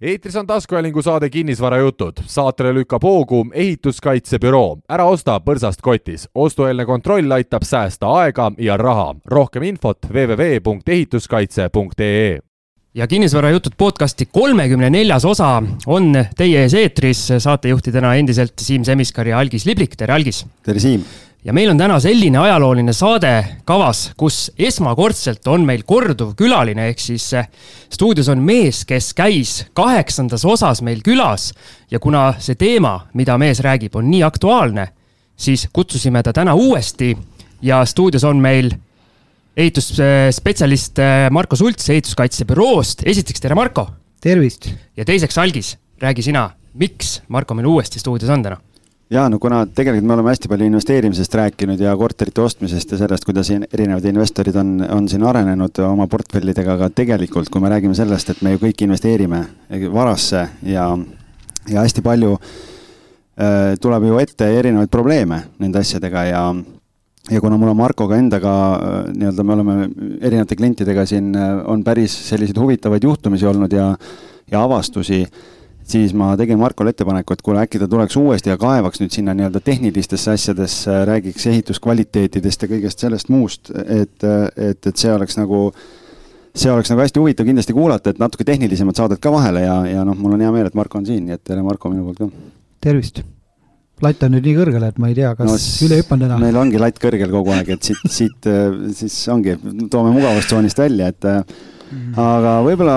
eetris on taskuhäälingu saade Kinnisvarajutud. saatele lükkab hoogu ehituskaitsebüroo. ära osta põrsast kotis. ostueelne kontroll aitab säästa aega ja raha. rohkem infot www.ehituskaitse.ee ja Kinnisvarajutud podcasti kolmekümne neljas osa on teie ees eetris saatejuhtidena endiselt Siim Semiskar ja Algis Liblik, tere Algis! tere Siim! Ja meil on täna selline ajalooline saade kavas, kus esmakordselt on meil korduv külaline, ehk siis eh, stuudios on mees, kes käis kaheksandas osas meil külas ja kuna see teema, mida mees räägib, on nii aktuaalne, siis kutsusime ta täna uuesti ja stuudios on meil ehitusspetsialist eh, Marko Sults ehituskaitsebüroost. esiteks tere, Marko! tervist! ja teiseks, Algis, räägi sina, miks Marko meil uuesti stuudios on täna? Ja no kuna tegelikult me oleme hästi palju investeerimisest rääkinud ja korterite ostmisest ja sellest, kuidas erinevad investorid on, on siin arenenud oma portfellidega, aga tegelikult, kui me räägime sellest, et me ju kõik investeerime varasse ja, ja hästi palju äh, tuleb ju ette erinevaid probleeme nende asjadega ja ja kuna mul on Markoga endaga äh, nii-öelda, me oleme erinevate klientidega siin, äh, on päris selliseid huvitavaid juhtumisi olnud ja, ja avastusi siis ma tegin Markole ettepaneku, et kuule, äkki ta tuleks uuesti ja kaevaks nüüd sinna nii-öelda tehnilistesse asjadesse, räägiks ehituskvaliteetidest ja kõigest sellest muust, et, et, et see oleks nagu, see oleks nagu hästi huvitav kindlasti kuulata, et natuke tehnilisemad saadet ka vahele ja, ja noh, mul on hea meel, et Marko on siin, nii et tere, Marko, minu poolt ka. tervist! latt on nüüd nii kõrgel, et ma ei tea, kas no, üle hüppan täna. meil ongi latt kõrgel kogu aeg, et siit, siit siis ongi, toome mugavustsoonist välja, et. Aga võib-olla,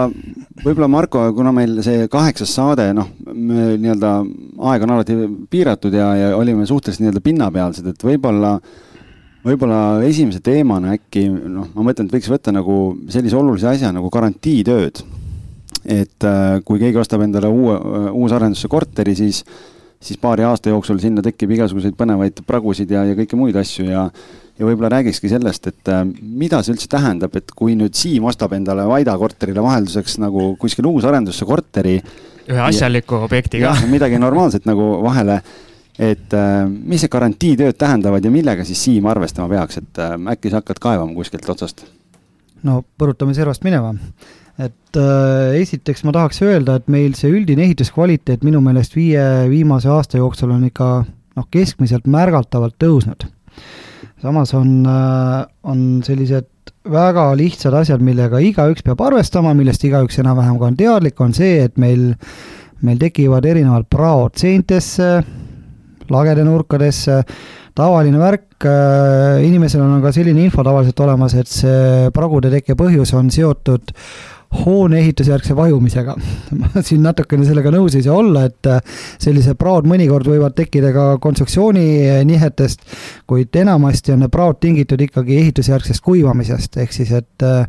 võib-olla Marko, kuna meil see kaheksas saade, noh, nii-öelda aeg on alati piiratud ja, ja olime suhteliselt nii-öelda pinnapealsed, et võib-olla võib-olla esimese teemana äkki noh, ma mõtlen, et võiks võtta nagu sellise olulise asja nagu garantiitööd. et äh, kui keegi ostab endale uue, uusarendusse korteri, siis, siis paari aasta jooksul sinna tekib igasuguseid põnevaid pragusid ja, ja kõiki muid asju ja ja võib-olla räägikski sellest, et äh, mida see üldse tähendab, et kui nüüd Siim ostab endale Vaida korterile vahelduseks nagu kuskil uusarendusse korteri. ühe asjaliku ja, objektiga. midagi normaalset nagu vahele. et äh, mis need garantiitööd tähendavad ja millega siis Siim arvestama peaks, et äh, äkki sa hakkad kaevama kuskilt otsast? No põrutame servast minema. Et äh, esiteks ma tahaks öelda, et meil see üldine ehituskvaliteet minu meelest viie viimase aasta jooksul on ikka noh, keskmiselt märgatavalt tõusnud. Samas on, äh, on sellised väga lihtsad asjad, millega igaüks peab arvestama, millest igaüks enam-vähem ka on teadlik, on see, et meil, meil tekivad erinevad praod seintesse, lagedenurkadesse, tavaline värk, äh, inimesel on ka selline info tavaliselt olemas, et see pragude tekke põhjus on seotud hoone ehitusjärgse vajumisega. ma siin natukene sellega nõus ei saa olla, et äh, sellised praod mõnikord võivad tekkida ka konstruktsiooni äh, nihetest, kuid enamasti on need praod tingitud ikkagi ehitusjärgsest kuivamisest, ehk siis et äh,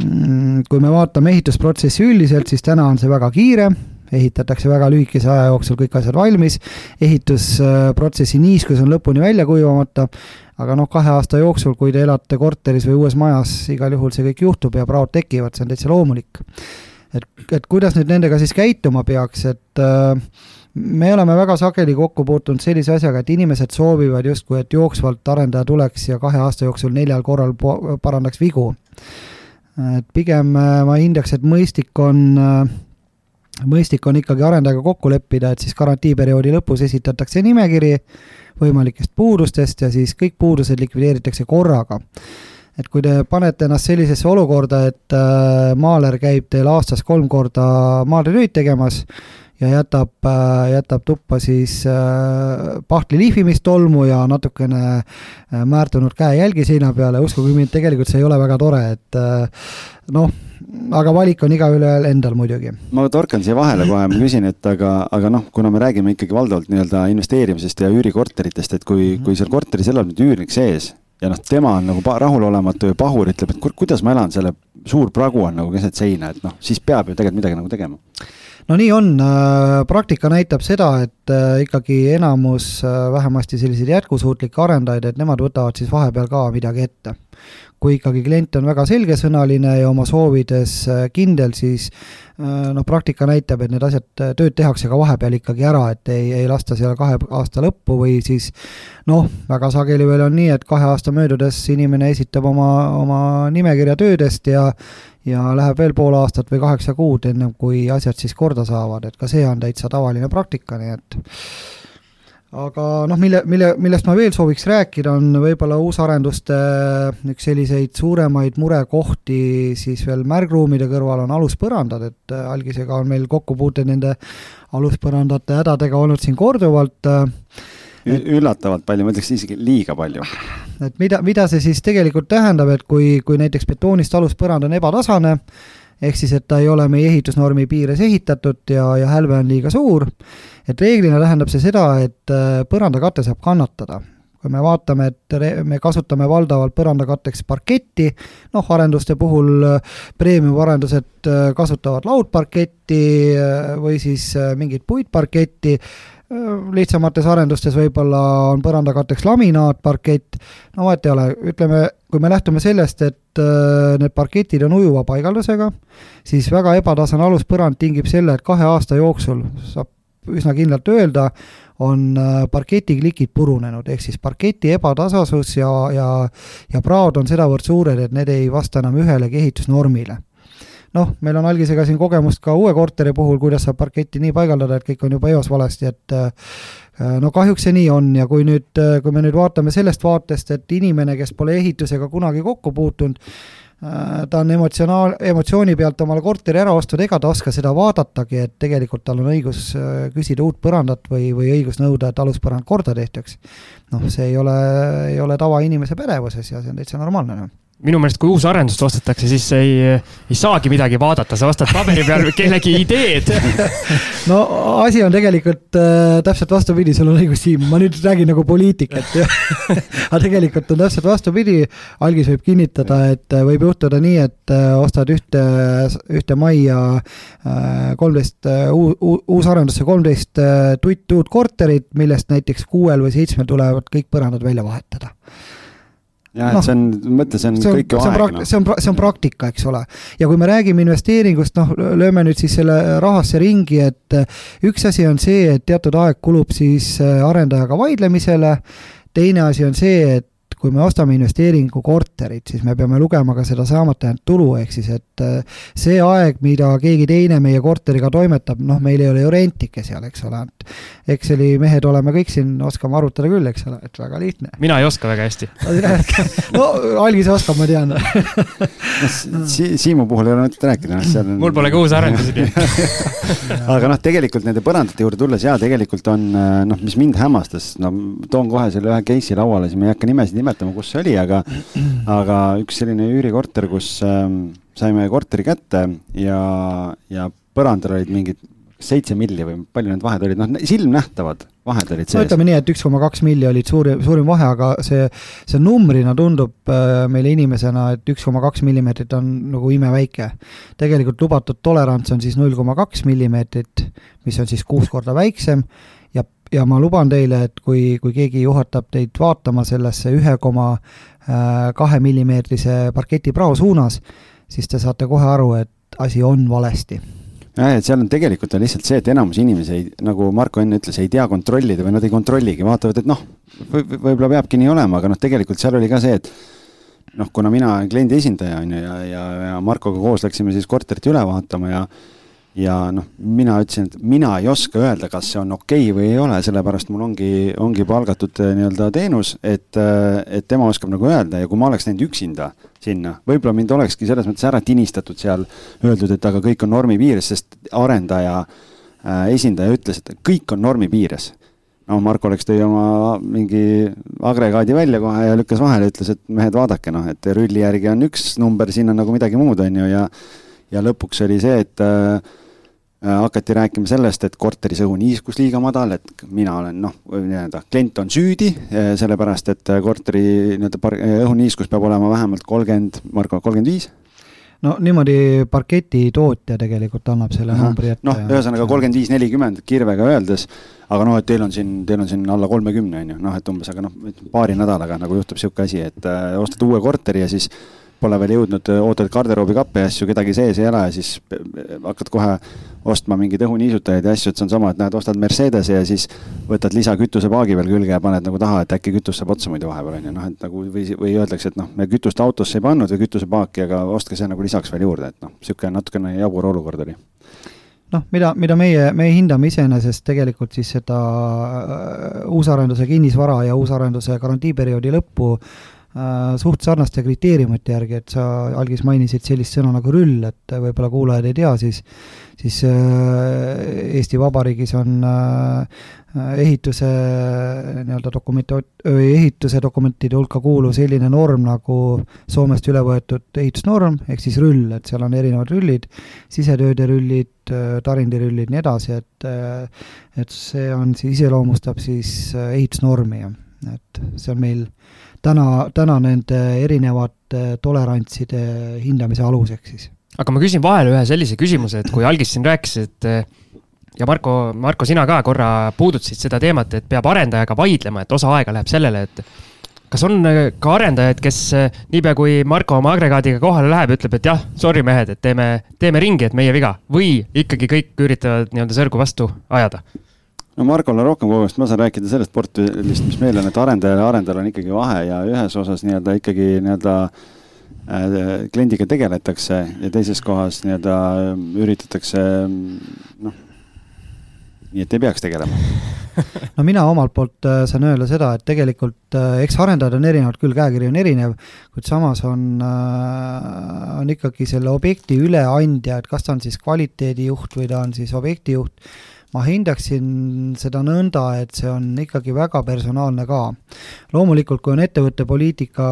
mm, kui me vaatame ehitusprotsessi üldiselt, siis täna on see väga kiire, ehitatakse väga lühikese aja jooksul kõik asjad valmis, ehitusprotsessi niiskus on lõpuni välja kuivamata aga noh, kahe aasta jooksul, kui te elate korteris või uues majas, igal juhul see kõik juhtub ja praod tekivad, see on täitsa loomulik. et, et kuidas nüüd nendega siis käituma peaks, et äh, me oleme väga sageli kokku puutunud sellise asjaga, et inimesed soovivad justkui, et jooksvalt arendaja tuleks ja kahe aasta jooksul neljal korral parandaks vigu. et pigem äh, ma hindaks, et mõistlik on äh, mõistlik on ikkagi arendajaga kokku leppida, et siis garantiiperioodi lõpus esitatakse nimekiri võimalikest puudustest ja siis kõik puudused likvideeritakse korraga. et kui te panete ennast sellisesse olukorda, et äh, maaler käib teil aastas kolm korda maaletöid tegemas ja jätab, äh, jätab tuppa siis äh, pahtli lihvimist tolmu ja natukene määrdunud käejälgi seina peale, uskuge mind, tegelikult see ei ole väga tore, et noh aga valik on igaühel endal muidugi. ma torkan siia vahele kohe, ma küsin, et aga, aga noh, kuna me räägime ikkagi valdavalt nii-öelda investeerimisest ja üürikorteritest, et kui kui seal korteris elab nüüd üürnik sees ja noh, tema on nagu rahulolematu ja pahur, ütleb, et kuidas ma elan, selle suur pragu on nagu keset seina, et noh, siis peab ju tegelikult midagi nagu tegema no nii on, äh, praktika näitab seda, et äh, ikkagi enamus äh, vähemasti selliseid jätkusuutlikke arendajaid, et nemad võtavad siis vahepeal ka midagi ette kui ikkagi klient on väga selgesõnaline ja oma soovides äh, kindel, siis äh, noh, praktika näitab, et need asjad, tööd tehakse ka vahepeal ikkagi ära, et ei, ei lasta seal kahe aasta lõppu või siis noh, väga sageli veel on nii, et kahe aasta möödudes inimene esitab oma, oma nimekirja töödest ja ja läheb veel pool aastat või kaheksa kuud, ennem kui asjad siis korda saavad, et ka see on täitsa tavaline praktika, nii et aga noh, mille, mille, millest ma veel sooviks rääkida, on võib-olla uusarenduste üks selliseid suuremaid murekohti siis veel märgruumide kõrval on aluspõrandad, et äh, algisega on meil kokkupuuteid nende aluspõrandate hädadega olnud siin korduvalt. Et, üllatavalt palju, ma ütleks isegi liiga palju. et mida, mida see siis tegelikult tähendab, et kui, kui näiteks betoonist aluspõrand on ebatasane, ehk siis, et ta ei ole meie ehitusnormi piires ehitatud ja, ja hälve on liiga suur, et reeglina tähendab see seda, et äh, põrandakate saab kannatada. kui me vaatame, et me kasutame valdavalt põrandakatteks parketti, noh, arenduste puhul äh, premium-arendused äh, kasutavad laudparketti või siis mingit puitparketti, lihtsamates arendustes võib-olla on põrandakatteks laminaatparkett, no vahet ei ole, ütleme, kui me lähtume sellest, et need parketid on ujuva paigaldusega, siis väga ebatasane aluspõrand tingib selle, et kahe aasta jooksul saab üsna kindlalt öelda, on äh, parketiklikid purunenud, ehk siis parketi ebatasasus ja, ja, ja praod on sedavõrd suured, et need ei vasta enam ühelegi ehitusnormile noh, meil on algisega siin kogemust ka uue korteri puhul, kuidas saab parketti nii paigaldada, et kõik on juba eos valesti, et äh, no kahjuks see nii on ja kui nüüd, kui me nüüd vaatame sellest vaatest, et inimene, kes pole ehitusega kunagi kokku puutunud, Äh, ta on emotsionaal, emotsiooni pealt omale korteri ära ostnud, ega ta oska seda vaadatagi, et tegelikult tal on õigus äh, küsida uut põrandat või, või õigus nõuda, et aluspõrand korda tehtaks. noh, see ei ole, ei ole tavainimese pädevuses ja see on täitsa normaalne, noh minu meelest, kui uusarendust ostetakse, siis ei, ei saagi midagi vaadata, sa ostad paberi peal kellegi ideed. No asi on tegelikult äh, täpselt vastupidi, sul on õigus, Siim, ma nüüd räägin nagu poliitikat aga tegelikult on täpselt vastupidi. algis võib kinnitada, et äh, võib juhtuda nii, et äh, ostad ühte, ühte majja äh, kolmteist äh, uusarendusse kolmteist äh, tutt uut korterit, millest näiteks kuuel või seitsmel tulevad kõik põrandad välja vahetada jah, et no, see on, mõtle, see on, kõik ju aeg. No. see on, see on praktika, eks ole. ja kui me räägime investeeringust, noh, lööme nüüd siis selle rahasse ringi, et äh, üks asi on see, et teatud aeg kulub siis äh, arendajaga vaidlemisele, teine asi on see, et kui me ostame investeeringukorterit, siis me peame lugema ka seda saamata jäänud tulu, ehk siis et äh, see aeg, mida keegi teine meie korteriga toimetab, noh, meil ei ole ju rentike seal, eks ole, et Exceli mehed oleme kõik siin, oskame arvutada küll, eks ole, et väga lihtne. mina ei oska väga hästi no algis oskab, ma tean no, si. Siimu puhul ei ole mõtet rääkida, noh, seal on. mul pole ka uusi arendusi aga noh, tegelikult nende põrandate juurde tulles ja tegelikult on äh, noh, mis mind hämmastas, no toon kohe selle ühe case'i lauale, siis ma ei hakka nimesid nimetama nimetama, kus see oli, aga, aga üks selline üürikorter, kus ähm, saime korteri kätte ja, ja põrandal olid mingid seitse milli või palju need vahed olid, noh silmnähtavad vahed olid sees. no ütleme nii, et üks koma kaks milli olid suurim, suurim vahe, aga see, see numbrina tundub äh, meile inimesena, et üks koma kaks millimeetrit on nagu imeväike. tegelikult lubatud tolerants on siis null koma kaks millimeetrit, mis on siis kuus korda väiksem ja, ma luban teile, et kui, kui keegi juhatab teid vaatama sellesse ühe koma äh, kahe millimeetrise parketiprao suunas, siis te saate kohe aru, et asi on valesti. Jah, et seal on tegelikult on lihtsalt see, et enamus inimesi ei, nagu Marko enne ütles, ei tea kontrollida või nad ei kontrolligi, vaatavad, et noh, võib-olla peabki nii olema, aga noh, tegelikult seal oli ka see, et noh, kuna mina olen kliendi esindaja, on ju, ja, ja, ja Markoga koos läksime siis korterit üle vaatama ja ja noh, mina ütlesin, et mina ei oska öelda, kas see on okei okay või ei ole, sellepärast mul ongi, ongi palgatud äh, nii-öelda teenus, et, äh, et tema oskab nagu öelda ja kui ma oleks läinud üksinda sinna, võib-olla mind olekski selles mõttes ära tinistatud seal, öeldud, et aga kõik on normi piires, sest arendaja äh, esindaja ütles, et kõik on normi piires. Noh, Marko läks, tõi oma mingi agregaadi välja kohe ja lükkas vahele, ütles, et mehed, vaadake noh, et rulli järgi on üks number, siin on nagu midagi muud, on ju, ja ja lõpuks oli see, et Äh, hakati rääkima sellest, et korteris õhuniiskus liiga madal, et mina olen noh, nii-öelda klient on süüdi, äh, sellepärast et äh, korteri nii-öelda õhuniiskus peab olema vähemalt kolmkümmend, Margo, kolmkümmend viis no niimoodi parketi tootja tegelikult annab selle numbri ette. noh, ühesõnaga kolmkümmend viis, nelikümmend kirvega öeldes, aga noh, et teil on siin, teil on siin alla kolmekümne on ju, noh, et umbes, aga noh, paari nädalaga nagu juhtub niisugune asi, et äh, ostad uue korteri ja siis äh, pole veel jõudnud, ootad garderoobi kappe ja asju, kedagi sees ei ole siis hakkad kohe ostma mingeid õhuniisutajaid ja asju, et see on sama, et näed, ostad Mercedese ja siis võtad lisakütusepaagi veel külge ja paned nagu taha, et äkki kütus saab otsa muidu vahepeal on ju, noh, et nagu või, või öeldakse, et noh, me kütust autosse ei pannud või kütusepaaki, aga ostke see nagu lisaks veel juurde, et noh, niisugune natukene jabur olukord oli. Noh, mida, mida meie, meie hindame iseenesest tegelikult siis seda äh, uusarenduse kinnisvara ja uusarenduse garantiiperioodi lõppu äh, suht sarnaste kriteeriumite järgi, et sa algis mainisid sellist sõna nagu rüll, et võib-olla kuulajad ei tea, siis siis äh, Eesti Vabariigis on äh, ehituse nii-öelda dokumenti, ehituse dokumentide hulka kuuluv selline norm nagu Soomest üle võetud ehitusnorm, ehk siis rüll, et seal on erinevad rüllid, sisetööde rüllid, tarindirüllid, nii edasi, et et see on, siis iseloomustab siis ehitusnormi, et see on meil täna, täna nende erinevate tolerantside hindamise aluseks siis. aga ma küsin vahele ühe sellise küsimuse, et kui Algis siin rääkis, et ja Marko, Marko, sina ka korra puudutasid seda teemat, et peab arendajaga vaidlema, et osa aega läheb sellele, et kas on äh, ka arendajaid, kes äh, niipea kui Marko oma agregaadiga kohale läheb, ütleb, et jah, sorry mehed, et teeme, teeme ringi, et meie viga või ikkagi kõik üritavad nii-öelda sõrgu vastu ajada? No Markol on rohkem kogemust, ma saan rääkida sellest portfellist, mis meil on, et arendajal ja arendajal on ikkagi vahe ja ühes osas nii-öelda ikkagi nii-öelda äh, kliendiga tegeletakse ja teises kohas nii-öelda üritatakse noh nii et ei peaks tegelema. No mina omalt poolt äh, saan öelda seda, et tegelikult äh, eks arendajad on erinevad küll, käekiri on erinev, kuid samas on äh,, on ikkagi selle objekti üleandja, et kas ta on siis kvaliteedijuht või ta on siis objektijuht, ma hindaksin seda nõnda, et see on ikkagi väga personaalne ka. loomulikult, kui on ettevõtte poliitika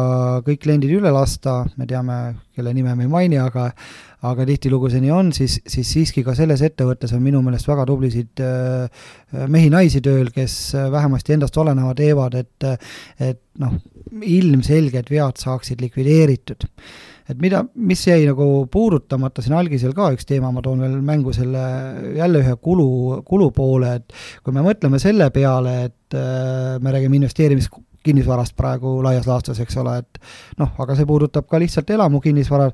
kõik kliendid üle lasta, me teame, kelle nime me ei maini, aga aga tihtilugu see nii on, siis, siis siiski ka selles ettevõttes on minu meelest väga tublisid äh, mehi-naisi tööl, kes äh, vähemasti endast oleneva teevad, et et noh, ilmselged vead saaksid likvideeritud. Et mida, mis jäi nagu puudutamata siin algisel ka üks teema, ma toon veel mängu selle jälle ühe kulu, kulupoole, et kui me mõtleme selle peale, et äh, me räägime investeerimis kinnisvarast praegu laias laastus, eks ole, et noh, aga see puudutab ka lihtsalt elamukinnisvara,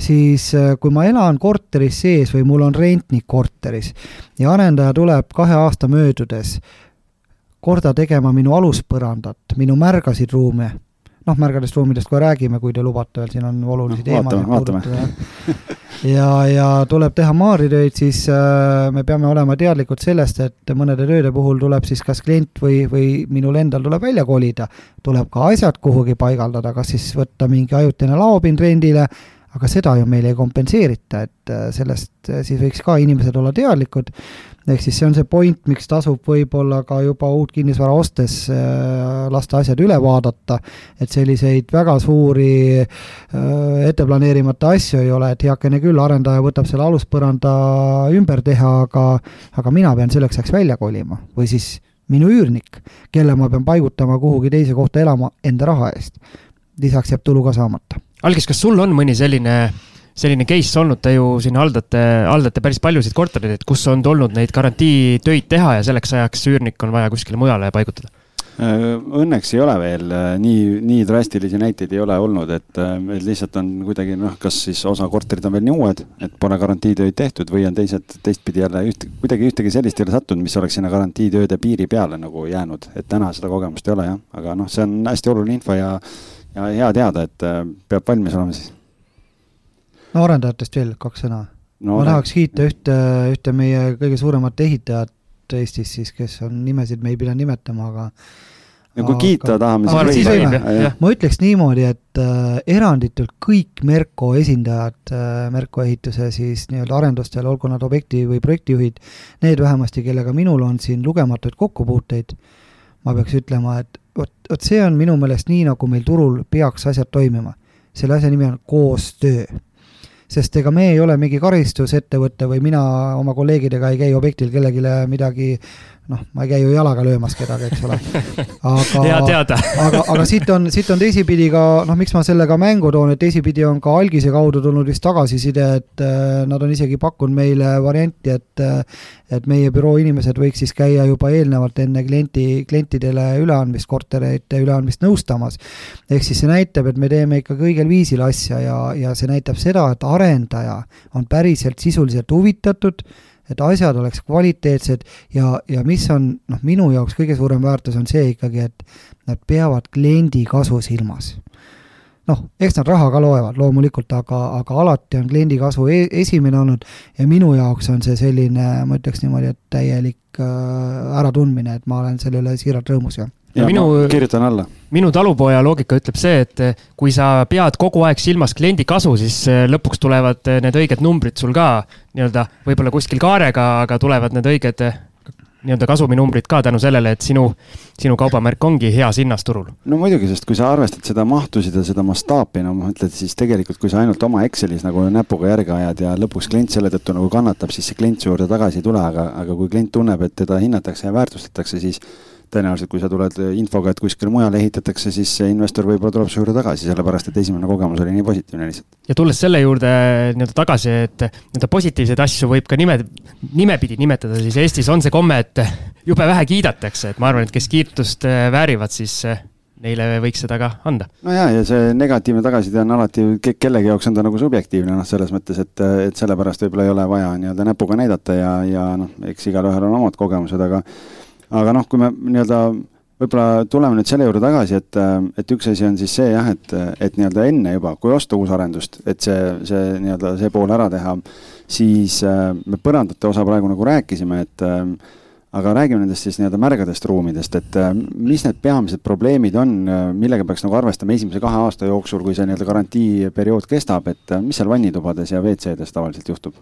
siis äh, kui ma elan korteris sees või mul on rentnik korteris ja arendaja tuleb kahe aasta möödudes korda tegema minu aluspõrandat, minu märgasid ruume, noh, märgadest ruumidest kohe räägime, kui te lubate veel, siin on olulisi no, teemasid puudutada. ja, ja tuleb teha maaritöid, siis äh, me peame olema teadlikud sellest, et mõnede tööde puhul tuleb siis kas klient või, või minul endal tuleb välja kolida, tuleb ka asjad kuhugi paigaldada, kas siis võtta mingi ajutine laopind rendile aga seda ju meil ei kompenseerita, et äh, sellest äh, siis võiks ka inimesed olla teadlikud, ehk siis see on see point, miks tasub võib-olla ka juba uut kinnisvara ostes äh, lasta asjad üle vaadata, et selliseid väga suuri ette planeerimata asju ei ole, et heakene küll, arendaja võtab selle aluspõranda ümber teha, aga aga mina pean selleks ajaks välja kolima. Või siis minu üürnik, kelle ma pean paigutama kuhugi teise kohta elama enda raha eest. lisaks jääb tulu ka saamata. Algis, kas sul on mõni selline, selline case olnud, te ju siin haldate, haldate päris paljusid kortereid, et kus on tulnud neid garantiitöid teha ja selleks ajaks üürnik on vaja kuskile mujale paigutada? Äh, õnneks ei ole veel äh, nii, nii drastilisi näiteid ei ole olnud, et äh, meil lihtsalt on kuidagi noh, kas siis osa korterid on veel nii uued, et pole garantiitöid tehtud või on teised teistpidi jälle üht, kuidagi ühtegi sellist ei ole sattunud, mis oleks sinna garantiitööde piiri peale nagu jäänud, et täna seda kogemust ei ole jah, aga noh, see on hästi oluline info ja ja hea teada, et peab valmis olema siis. No arendajatest veel kaks sõna no,. ma tahaks kiita ühte, ühte meie kõige suuremat ehitajat Eestis siis, kes on nimesid me ei pidanud nimetama, aga ja kui kiita tahame, siis võime. ma ütleks niimoodi, et äh, eranditult kõik Merko esindajad äh,, Merko ehituse siis nii-öelda arendustel, olgu nad objekti või projektijuhid, need vähemasti, kellega minul on siin lugematuid kokkupuuteid, ma peaks ütlema, et vot, vot see on minu meelest nii, nagu meil turul peaks asjad toimima. selle asja nimi on koostöö. Sest ega me ei ole mingi karistusettevõte või mina oma kolleegidega ei käi objektil kellelegi midagi noh, ma ei käi ju jalaga löömas kedagi, eks ole. aga, aga, aga siit on, siit on teisipidi ka, noh, miks ma selle ka mängu toon, et teisipidi on ka algise kaudu tulnud vist tagasiside, et äh, nad on isegi pakkunud meile varianti, et äh, et meie büroo inimesed võiks siis käia juba eelnevalt enne klienti, klientidele üleandmist, korterite üleandmist nõustamas. ehk siis see näitab, et me teeme ikka kõigil viisil asja ja, ja see näitab seda, et arendaja on päriselt sisuliselt huvitatud et asjad oleks kvaliteetsed ja, ja mis on noh, minu jaoks kõige suurem väärtus on see ikkagi, et nad peavad kliendi kasu silmas. noh, eks nad raha ka loevad loomulikult, aga, aga alati on kliendi kasu e esimene olnud ja minu jaoks on see selline, ma ütleks niimoodi, et täielik äh, äratundmine, et ma olen selle üle siiralt rõõmus ja ja minu, kirjutan alla. minu talupoja loogika ütleb see, et eh, kui sa pead kogu aeg silmas kliendi kasu, siis eh, lõpuks tulevad eh, need õiged numbrid sul ka nii-öelda võib-olla kuskil kaarega, aga tulevad need õiged nii-öelda kasuminumbrid ka tänu sellele, et sinu, sinu kaubamärk ongi heas hinnas turul. no muidugi, sest kui sa arvestad seda mahtusid ja seda mastaapi, no ma ütlen, siis tegelikult, kui sa ainult oma Excelis nagu näpuga järge ajad ja lõpuks klient selle tõttu nagu kannatab, siis see klient su juurde tagasi ei tule, aga, aga kui klient tunneb, et teda hinnatakse ja väärtustatakse, siis tõenäoliselt, kui sa tuled infoga, et kuskile mujale ehitatakse, siis see investor võib-olla tuleb su juurde tagasi, sellepärast et esimene kogemus oli nii positiivne lihtsalt. ja tulles selle juurde nii-öelda tagasi, et nii-öelda positiivseid asju võib ka nime, nimepidi nimetada, siis Eestis on see komme, et jube vähe kiidetakse, et ma arvan, et kes kiitust äh, väärivad, siis äh, neile võiks seda ka anda. no ja, ja see negatiivne tagasiside on alati, kellegi jaoks on ta nagu subjektiivne, noh, selles mõttes, et, et sellepärast võib-olla ei ole vaja nii-öelda näpuga näidata ja, ja noh, eks igalühel on omad kogemused, aga aga noh, kui me nii-öelda võib-olla tuleme nüüd selle juurde tagasi, et, et üks asi on siis see jah, et, et nii-öelda enne juba, kui osta uusarendust, et see, see nii-öelda see pool ära teha, siis me põrandate osa praegu nagu rääkisime, et aga räägime nendest siis nii-öelda märgadest ruumidest, et mis need peamised probleemid on, millega peaks nagu arvestama esimese kahe aasta jooksul, kui see nii-öelda garantiiperiood kestab, et mis seal vannitubades ja WC-des tavaliselt juhtub?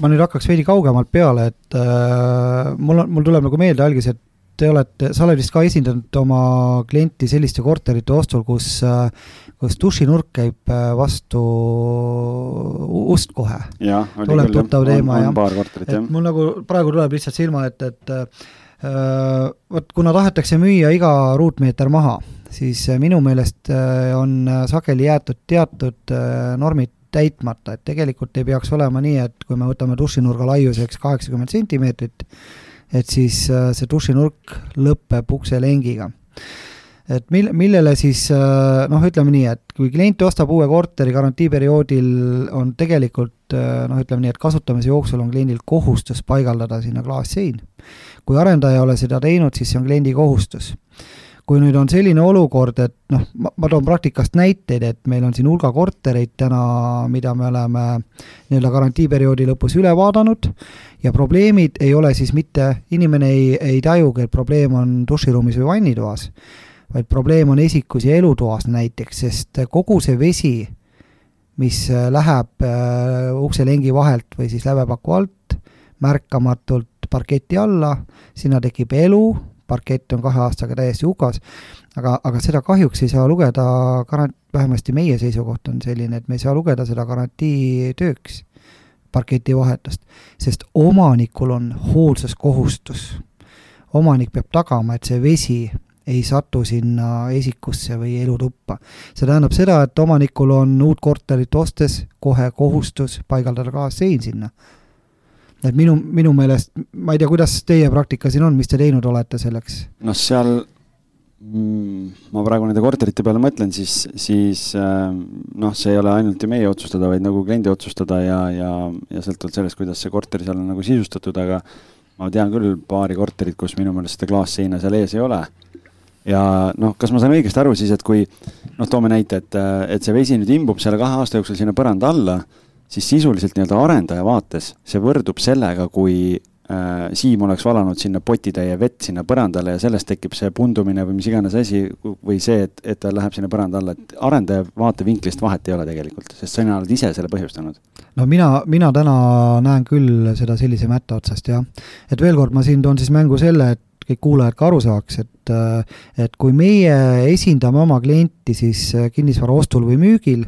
Ma nüüd hakkaks veidi kaugemalt peale, et äh, mul on, mul tuleb nagu meelde algis, et te olete, sa oled vist ka esindanud oma klienti selliste korterite ostul, kus, äh, kus dušinurk käib äh, vastu ust kohe. tuleb tuttav teema, jah. mul nagu praegu tuleb lihtsalt silma ette, et äh, vot kuna tahetakse müüa iga ruutmeeter maha, siis minu meelest on sageli jäetud teatud normid täitmata, et tegelikult ei peaks olema nii, et kui me võtame dušinurga laiuseks kaheksakümmend sentimeetrit, et siis äh, see dušinurk lõpeb ukselengiga. et mil-, millele siis äh, noh, ütleme nii, et kui klient ostab uue korteri garantiiperioodil, on tegelikult äh, noh, ütleme nii, et kasutamise jooksul on kliendil kohustus paigaldada sinna klaassein. kui arendaja ei ole seda teinud, siis see on kliendi kohustus kui nüüd on selline olukord, et noh, ma, ma toon praktikast näiteid, et meil on siin hulga kortereid täna, mida me oleme nii-öelda garantiiperioodi lõpus üle vaadanud ja probleemid ei ole siis mitte, inimene ei, ei tajugi, et probleem on duširuumis või vannitoas, vaid probleem on esikus ja elutoas näiteks, sest kogu see vesi, mis läheb äh, ukselengi vahelt või siis lävepaku alt märkamatult parketi alla, sinna tekib elu, parkett on kahe aastaga täiesti hukas, aga, aga seda kahjuks ei saa lugeda vähemasti meie seisukoht on selline, et me ei saa lugeda seda garantiitööks, parketi vahetust, sest omanikul on hoolsuskohustus. omanik peab tagama, et see vesi ei satu sinna esikusse või elutuppa. see tähendab seda, et omanikul on uut korterit ostes kohe kohustus paigaldada kaassein sinna et minu, minu meelest, ma ei tea, kuidas teie praktika siin on, mis te teinud olete selleks? noh, seal mm, ma praegu nende korterite peale mõtlen, siis, siis äh, noh, see ei ole ainult ju meie otsustada, vaid nagu kliendi otsustada ja, ja, ja sõltuvalt sellest, kuidas see korter seal on nagu sisustatud, aga ma tean küll paari korterit, kus minu meelest seda klaasseina seal ees ei ole. ja noh, kas ma saan õigesti aru siis, et kui noh, toome näite, et, et see vesi nüüd imbub selle kahe aasta jooksul sinna põranda alla siis sisuliselt nii-öelda arendaja vaates see võrdub sellega, kui äh, Siim oleks valanud sinna potitäie vett sinna põrandale ja sellest tekib see pundumine või mis iganes asi või see, et, et ta läheb sinna põranda alla, et arendaja vaatevinklist vahet ei ole tegelikult, sest sina oled ise selle põhjustanud. no mina, mina täna näen küll seda sellise mätta otsast jah. et veel kord ma siin toon siis mängu selle, et kõik kuulajad ka aru saaks, et äh, et kui meie esindame oma klienti siis kinnisvara ostul või müügil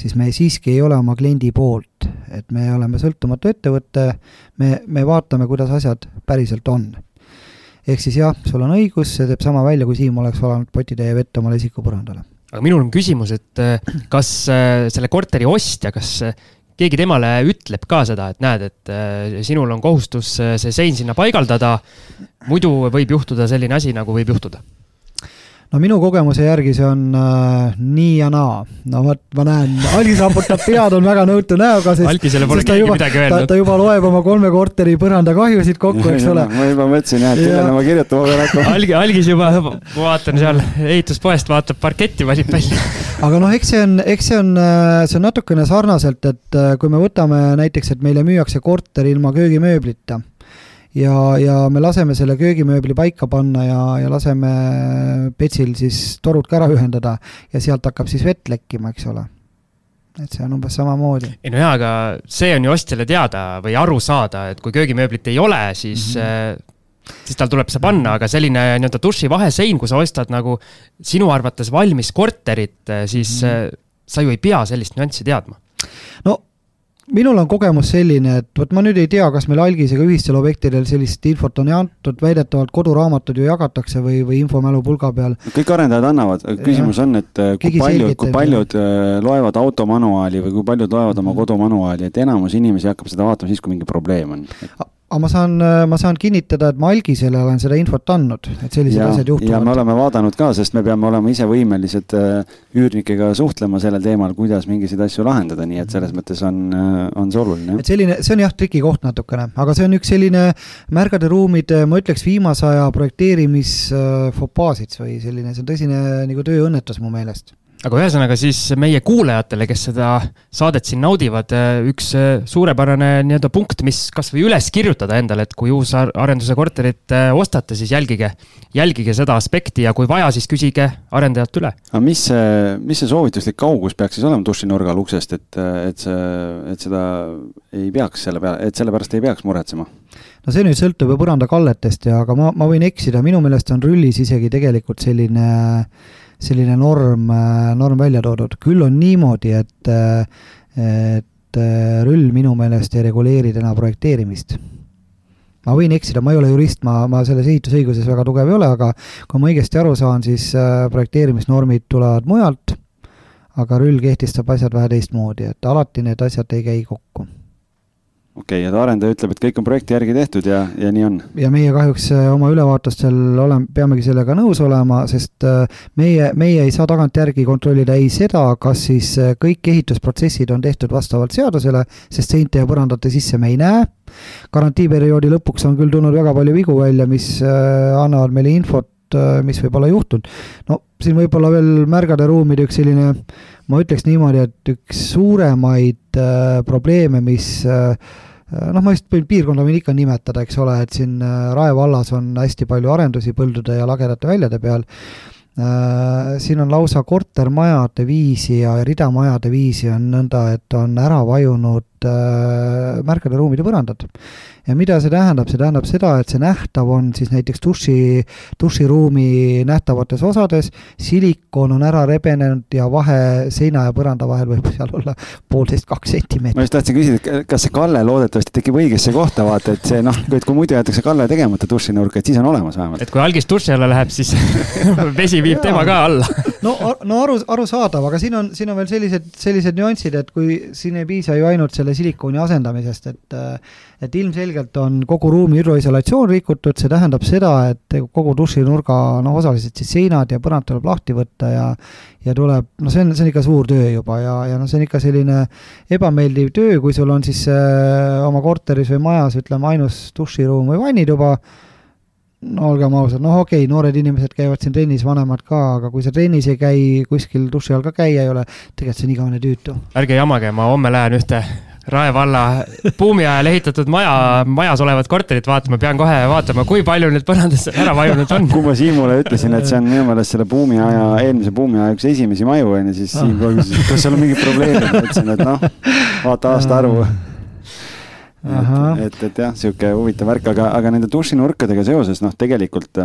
siis me siiski ei ole oma kliendi poolt, et me oleme sõltumatu ettevõte, me, me vaatame, kuidas asjad päriselt on. ehk siis jah, sul on õigus, see teeb sama välja, kui Siim oleks valanud potitäie vett omale isikupõrandale. aga minul on küsimus, et äh, kas äh, selle korteri ostja, kas äh, keegi temale ütleb ka seda, et näed, et sinul on kohustus see sein sinna paigaldada, muidu võib juhtuda selline asi, nagu võib juhtuda no minu kogemuse järgi see on äh, nii ja naa. no vot, ma näen, Algis raputab pead, on väga nõutu näoga, sest Algisele pole keegi juba, midagi öelnud. ta juba loeb oma kolme korteri põrandakahjusid kokku, eks ole. ma juba mõtlesin jah, et kellele ma kirjutama pean hakkama. Algi, Algis juba, ma vaatan seal ehituspoest, vaatab parketti valib välja aga noh, eks see on, eks see on, äh, see on natukene sarnaselt, et äh, kui me võtame näiteks, et meile müüakse korter ilma köögimööblita ja, ja me laseme selle köögimööbli paika panna ja, ja laseme petsil siis torud ka ära ühendada ja sealt hakkab siis vett lekkima, eks ole et see on umbes samamoodi. ei no jaa, aga see on ju ostjale teada või aru saada, et kui köögimööblit ei ole, siis mm, -hmm. siis tal tuleb see panna, aga selline nii-öelda duši vahesein, kui sa ostad nagu sinu arvates valmis korterit, siis mm -hmm. sa ju ei pea sellist nüanssi teadma. no minul on kogemus selline, et vot ma nüüd ei tea, kas meil algisega ühistel objektidel sellist infot on antud, väidetavalt koduraamatud ju jagatakse või, või infomälupulga peal. kõik arendajad annavad, küsimus on, et äh, kui paljud, kui paljud äh, loevad automanuaali või kui paljud loevad oma mhm. kodumanuaali, et enamus inimesi hakkab seda vaatama siis, kui mingi probleem on aga ma saan, ma saan kinnitada, et ma Algisele olen seda infot andnud, et sellised ja, asjad juhtuvad. ja me oleme vaadanud ka, sest me peame olema ise võimelised äh, üürnikega suhtlema sellel teemal, kuidas mingisuguseid asju lahendada, nii et selles mõttes on, äh, on see oluline. et selline, see on jah, trikikoht natukene, aga see on üks selline märgade ruumide, ma ütleks, viimase aja projekteerimisfopaasid või selline, see on tõsine nagu tööõnnetus mu meelest aga ühesõnaga siis meie kuulajatele, kes seda saadet siin naudivad, üks suurepärane nii-öelda punkt, mis kasvõi üles kirjutada endale, et kui uusarenduse korterit äh, ostate, siis jälgige, jälgige seda aspekti ja kui vaja, siis küsige arendajalt üle. aga mis see, mis see soovituslik kaugus peaks siis olema dušinurgal uksest, et, et see, et seda ei peaks selle peale, et selle pärast ei peaks muretsema? no see nüüd sõltub ju põrandakalletest ja, aga ma, ma võin eksida, minu meelest on rullis isegi tegelikult selline äh, selline norm, norm välja toodud, küll on niimoodi, et, et rüll minu meelest ei reguleeri täna projekteerimist. Ma võin eksida, ma ei ole jurist, ma, ma selles ehitusõiguses väga tugev ei ole, aga kui ma õigesti aru saan, siis äh, projekteerimisnormid tulevad mujalt, aga rüll kehtestab asjad vähe teistmoodi, et alati need asjad ei käi kokku okei okay,, ja arendaja ütleb, et kõik on projekti järgi tehtud ja, ja nii on. ja meie kahjuks äh, oma ülevaatustel oleme, peamegi sellega nõus olema, sest äh, meie, meie ei saa tagantjärgi kontrollida ei seda, kas siis äh, kõik ehitusprotsessid on tehtud vastavalt seadusele, sest seinte ja põrandate sisse me ei näe. garantiiperioodi lõpuks on küll tulnud väga palju vigu välja, mis annavad meile infot, mis võib olla juhtunud. no siin võib-olla veel märgade ruumide üks selline, ma ütleks niimoodi, et üks suuremaid äh, probleeme, mis äh, Äh, noh, ma vist võin piirkonda võin ikka nimetada, eks ole, et siin äh, Rae vallas on hästi palju arendusi põldude ja lagedate väljade peal. Äh, siin on lausa kortermajade viisi ja ridamajade viisi on nõnda, et on ära vajunud märkade ruumide põrandad. Ja mida see tähendab, see tähendab seda, et see nähtav on siis näiteks duši, duširuumi nähtavates osades, silikon on ära rebenenud ja vahe seina ja põranda vahel võib seal olla poolteist, kaks sentimeetrit. ma just tahtsin küsida, et kas see kalle loodetavasti tekib õigesse kohta, vaata, et see noh, et kui muidu jäetakse kalle tegemata dušinurka, et siis on olemas vähemalt. et kui algis duši alla läheb, siis vesi viib tema ka alla. No, no aru, arusaadav, aga siin on, siin on veel sellised, sellised nüansid, et kui siin ei piisa ju ainult selle silikooni asendamisest, et et ilmselgelt on kogu ruumi hüdroisolatsioon rikutud, see tähendab seda, et kogu dušinurga noh, osaliselt siis seinad ja põrand tuleb lahti võtta ja ja tuleb, no see on, see on ikka suur töö juba ja, ja noh, see on ikka selline ebameeldiv töö, kui sul on siis äh, oma korteris või majas, ütleme, ainus duširuum või vannituba, no olgem ausad, noh okei okay,, noored inimesed käivad siin trennis, vanemad ka, aga kui sa trennis ei käi, kuskil duši all ka käia ei ole, tegelikult see on igavene tüütu. ärge jamage, ma homme lähen ühte Rae valla buumi ajal ehitatud maja, majas olevat korterit vaatama, pean kohe vaatama, kui palju nüüd põrandasse ära vajunud on. kui ma Siimule ütlesin, et see on minu meelest selle buumi aja, eelmise buumi aja üks esimesi maju on ju, siis Siim kohe küsis, kas seal on mingid probleemid, ma ütlesin, et noh, vaata aastaarvu. et, et, et jah, sihuke huvitav värk, aga, aga nende dušinurkadega seoses noh, tegelikult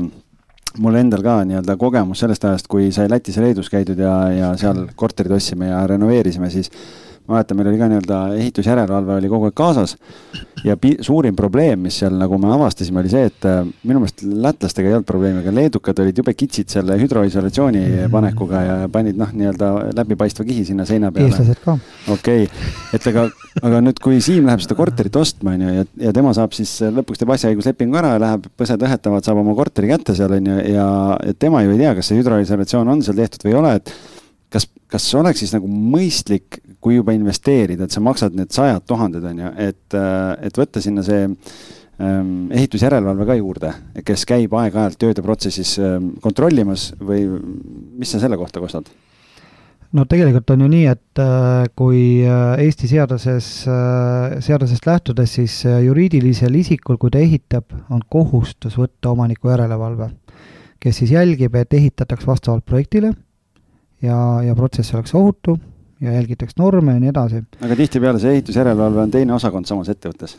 mul endal ka nii-öelda kogemus sellest ajast, kui sai Lätis ja Leedus käidud ja, ja seal korterid ostsime ja renoveerisime, siis ma mäletan, meil oli ka nii-öelda ehitusjärelevalve oli kogu aeg kaasas. ja suurim probleem, mis seal nagu me avastasime, oli see, et äh, minu meelest lätlastega ei olnud probleemi, aga leedukad olid jube kitsid selle hüdroisolatsiooni mm. panekuga ja panid noh, nii-öelda läbipaistva kihi sinna seina peale. eestlased ka. okei okay., et aga, aga nüüd, kui Siim läheb seda korterit ostma, on ju, ja, ja tema saab siis lõpuks teeb asjaõiguslepingu ära ja läheb, põsed õhetavad, saab oma korteri kätte seal on ju, ja, ja tema ju ei tea, kas see hüdroisolatsioon on seal tehtud või ei ole, et kas, kas oleks siis nagu mõistlik, kui juba investeerida, et sa maksad need sajad tuhanded, on ju, et, et võtta sinna see ähm, ehitusjärelevalve ka juurde, kes käib aeg-ajalt tööde protsessis ähm, kontrollimas või mis sa selle kohta kostad? no tegelikult on ju nii, et äh, kui äh, Eesti seaduses, äh, seadusest lähtudes, siis juriidilisel isikul, kui ta ehitab, on kohustus võtta omaniku järelevalve, kes siis jälgib, et ehitataks vastavalt projektile ja, ja protsess oleks ohutu ja jälgitaks norme ja nii edasi. aga tihtipeale see ehitusjärelevalve on teine osakond samas ettevõttes?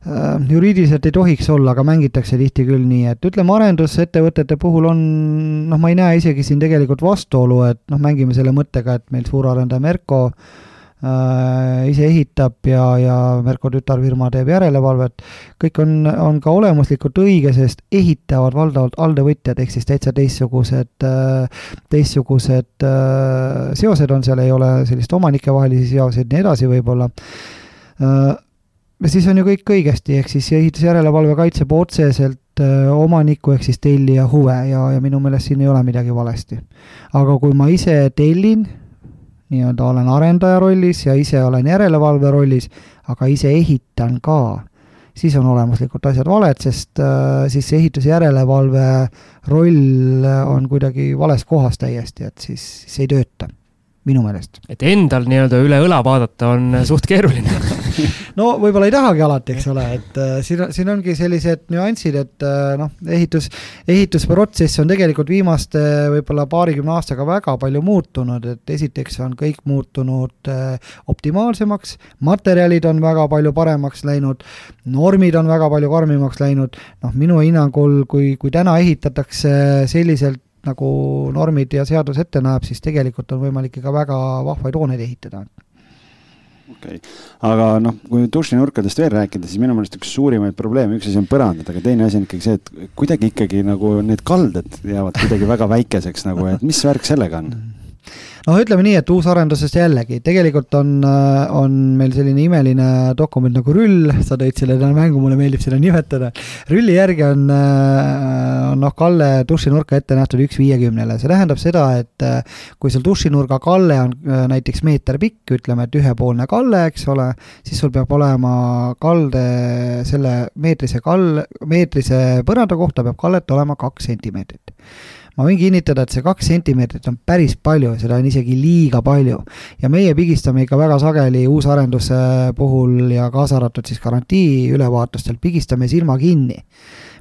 Äh, juriidiliselt ei tohiks olla, aga mängitakse tihti küll nii, et ütleme, arendusettevõtete puhul on noh, ma ei näe isegi siin tegelikult vastuolu, et noh, mängime selle mõttega, et meil suurarendaja Merko äh, Äh, ise ehitab ja, ja Merko tütarfirma teeb järelevalvet, kõik on, on ka olemuslikult õige, sest ehitavad valdavalt alltöövõtjad, ehk siis täitsa teistsugused, äh, teistsugused äh, seosed on seal, ei ole sellist omanikevahelisi seoseid, nii edasi võib-olla siis on ju kõik õigesti, ehk siis ehitusjärelevalve kaitseb otseselt omaniku ehk siis tellija huve ja, ja minu meelest siin ei ole midagi valesti. aga kui ma ise tellin nii-öelda olen arendaja rollis ja ise olen järelevalve rollis, aga ise ehitan ka, siis on olemuslikult asjad valed, sest äh, siis see ehitusjärelevalve roll on kuidagi vales kohas täiesti, et siis, siis ei tööta minu meelest. et endal nii-öelda üle õla vaadata on suht keeruline no võib-olla ei tahagi alati, eks ole, et äh, siin, siin ongi sellised nüansid, et äh, noh, ehitus, ehitusprotsess on tegelikult viimaste võib-olla paarikümne aastaga väga palju muutunud, et esiteks on kõik muutunud äh, optimaalsemaks, materjalid on väga palju paremaks läinud, normid on väga palju karmimaks läinud, noh, minu hinnangul, kui, kui täna ehitatakse selliselt nagu normid ja seadus ette näeb, siis tegelikult on võimalik ikka väga vahvaid hooneid ehitada. Okei okay., aga noh, kui dušinurkadest veel rääkida, siis minu meelest üks suurimaid probleeme, üks asi on põrandad, aga teine asi on ikkagi see, et kuidagi ikkagi nagu need kalded jäävad kuidagi väga väikeseks nagu, et mis värk sellega on? Noh, ütleme nii, et uusarendusest jällegi, tegelikult on, äh, on meil selline imeline dokument nagu rüll, sa tõid selle täna mängu, mulle meeldib seda nimetada. rülli järgi on, äh, on noh, kalle dušinurka ette nähtud üks viiekümnele, see tähendab seda, et äh, kui sul dušinurga kalle on näiteks meeter pikk, ütleme, et ühepoolne kalle, eks ole, siis sul peab olema kalde selle meetrise kall, meetrise põranda kohta peab kallet olema kaks sentimeetrit ma võin kinnitada, et see kaks sentimeetrit on päris palju, seda on isegi liiga palju. ja meie pigistame ikka väga sageli uusarenduse puhul ja kaasa arvatud siis garantii ülevaatustel, pigistame silma kinni.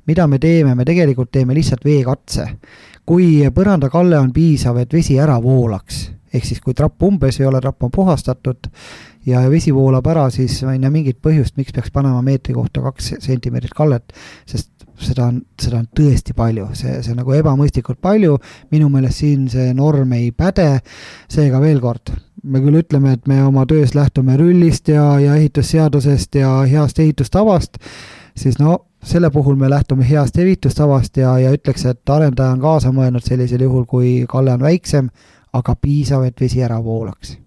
mida me teeme, me tegelikult teeme lihtsalt veekatse. kui põrandakalle on piisav, et vesi ära voolaks, ehk siis kui trapp umbes ei ole, trapp on puhastatud ja vesi voolab ära, siis ei näe mingit põhjust, miks peaks panema meetri kohta kaks sentimeetrit kallet, sest seda on, seda on tõesti palju, see, see on nagu ebamõistlikult palju, minu meelest siin see norm ei päde, seega veel kord, me küll ütleme, et me oma töös lähtume rullist ja, ja ehitusseadusest ja heast ehitustavast, siis no selle puhul me lähtume heast ehitustavast ja, ja ütleks, et arendaja on kaasa mõelnud sellisel juhul, kui kalle on väiksem, aga piisav, et vesi ära voolaks.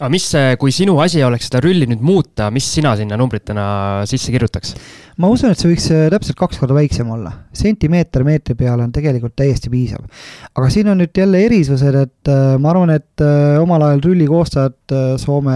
Aga mis, kui sinu asi oleks seda rülli nüüd muuta, mis sina sinna numbritena sisse kirjutaks? Ma usun, et see võiks äh, täpselt kaks korda väiksem olla. sentimeeter meetri peale on tegelikult täiesti piisav. aga siin on nüüd jälle erisused, et äh, ma arvan, et äh, omal ajal rülli koostajad, Soome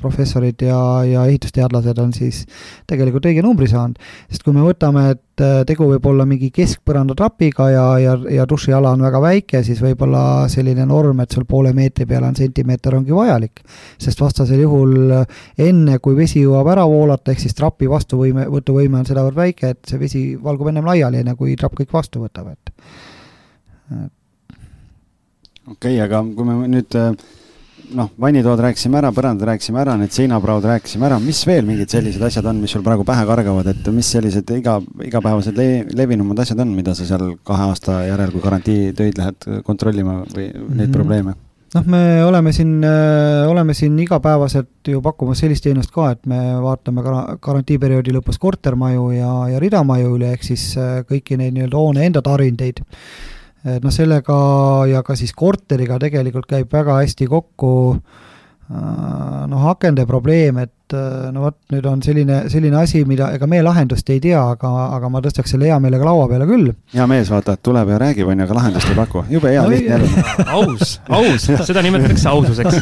professorid ja, ja ehitusteadlased on siis tegelikult õige numbri saanud. sest kui me võtame, et tegu võib olla mingi keskpõrandatrapiga ja, ja, ja dušiala on väga väike, siis võib-olla selline norm, et sul poole meetri peale on sentimeeter, ongi vajalik. sest vastasel juhul enne, kui vesi jõuab ära voolata, ehk siis trapi vastuvõime, võtuvõime võime on sedavõrd väike, et see vesi valgub ennem laiali, enne kui trapp kõik vastu võtab, et. okei okay,, aga kui me nüüd äh, noh, vannitoad rääkisime ära, põrandad rääkisime ära, need seinapraod rääkisime ära, mis veel mingid sellised asjad on, mis sul praegu pähe kargavad, et mis sellised iga, igapäevased le, levinumad asjad on, mida sa seal kahe aasta järel, kui garantiitöid lähed kontrollima või neid mm -hmm. probleeme? Noh, me oleme siin, oleme siin igapäevaselt ju pakkumas sellist teenust ka, et me vaatame garantiiperioodi lõpus kortermaju ja, ja ridamaju üle, ehk siis äh, kõiki neid nii-öelda hoone enda tarvindeid et noh, sellega ja ka siis korteriga tegelikult käib väga hästi kokku äh, noh, akende probleem, et äh, no vot, nüüd on selline, selline asi, mida, ega me lahendust ei tea, aga, aga ma tõstaks selle hea meelega laua peale küll. hea mees, vaata, et tuleb ja räägib, on ju, aga lahendust ei paku, jube hea no,, lihtne elu. aus, aus, seda nimetatakse aususeks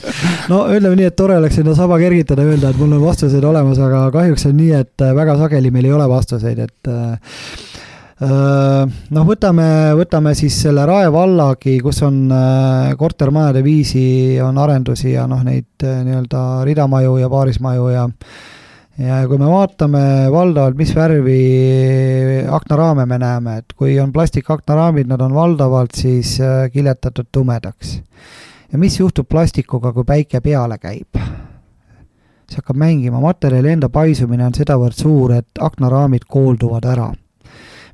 no ütleme nii, et tore oleks sinna saba kergitada, öelda, et mul on vastused olemas, aga kahjuks on nii, et väga sageli meil ei ole vastuseid, et noh, võtame, võtame siis selle Rae vallagi, kus on kortermajade viisi, on arendusi ja noh, neid nii-öelda ridamaju ja paarismaju ja ja kui me vaatame valdavalt, mis värvi aknaraame me näeme, et kui on plastikaknaraamid, nad on valdavalt siis kiletatud tumedaks. ja mis juhtub plastikuga, kui päike peale käib? see hakkab mängima, materjali enda paisumine on sedavõrd suur, et aknaraamid koolduvad ära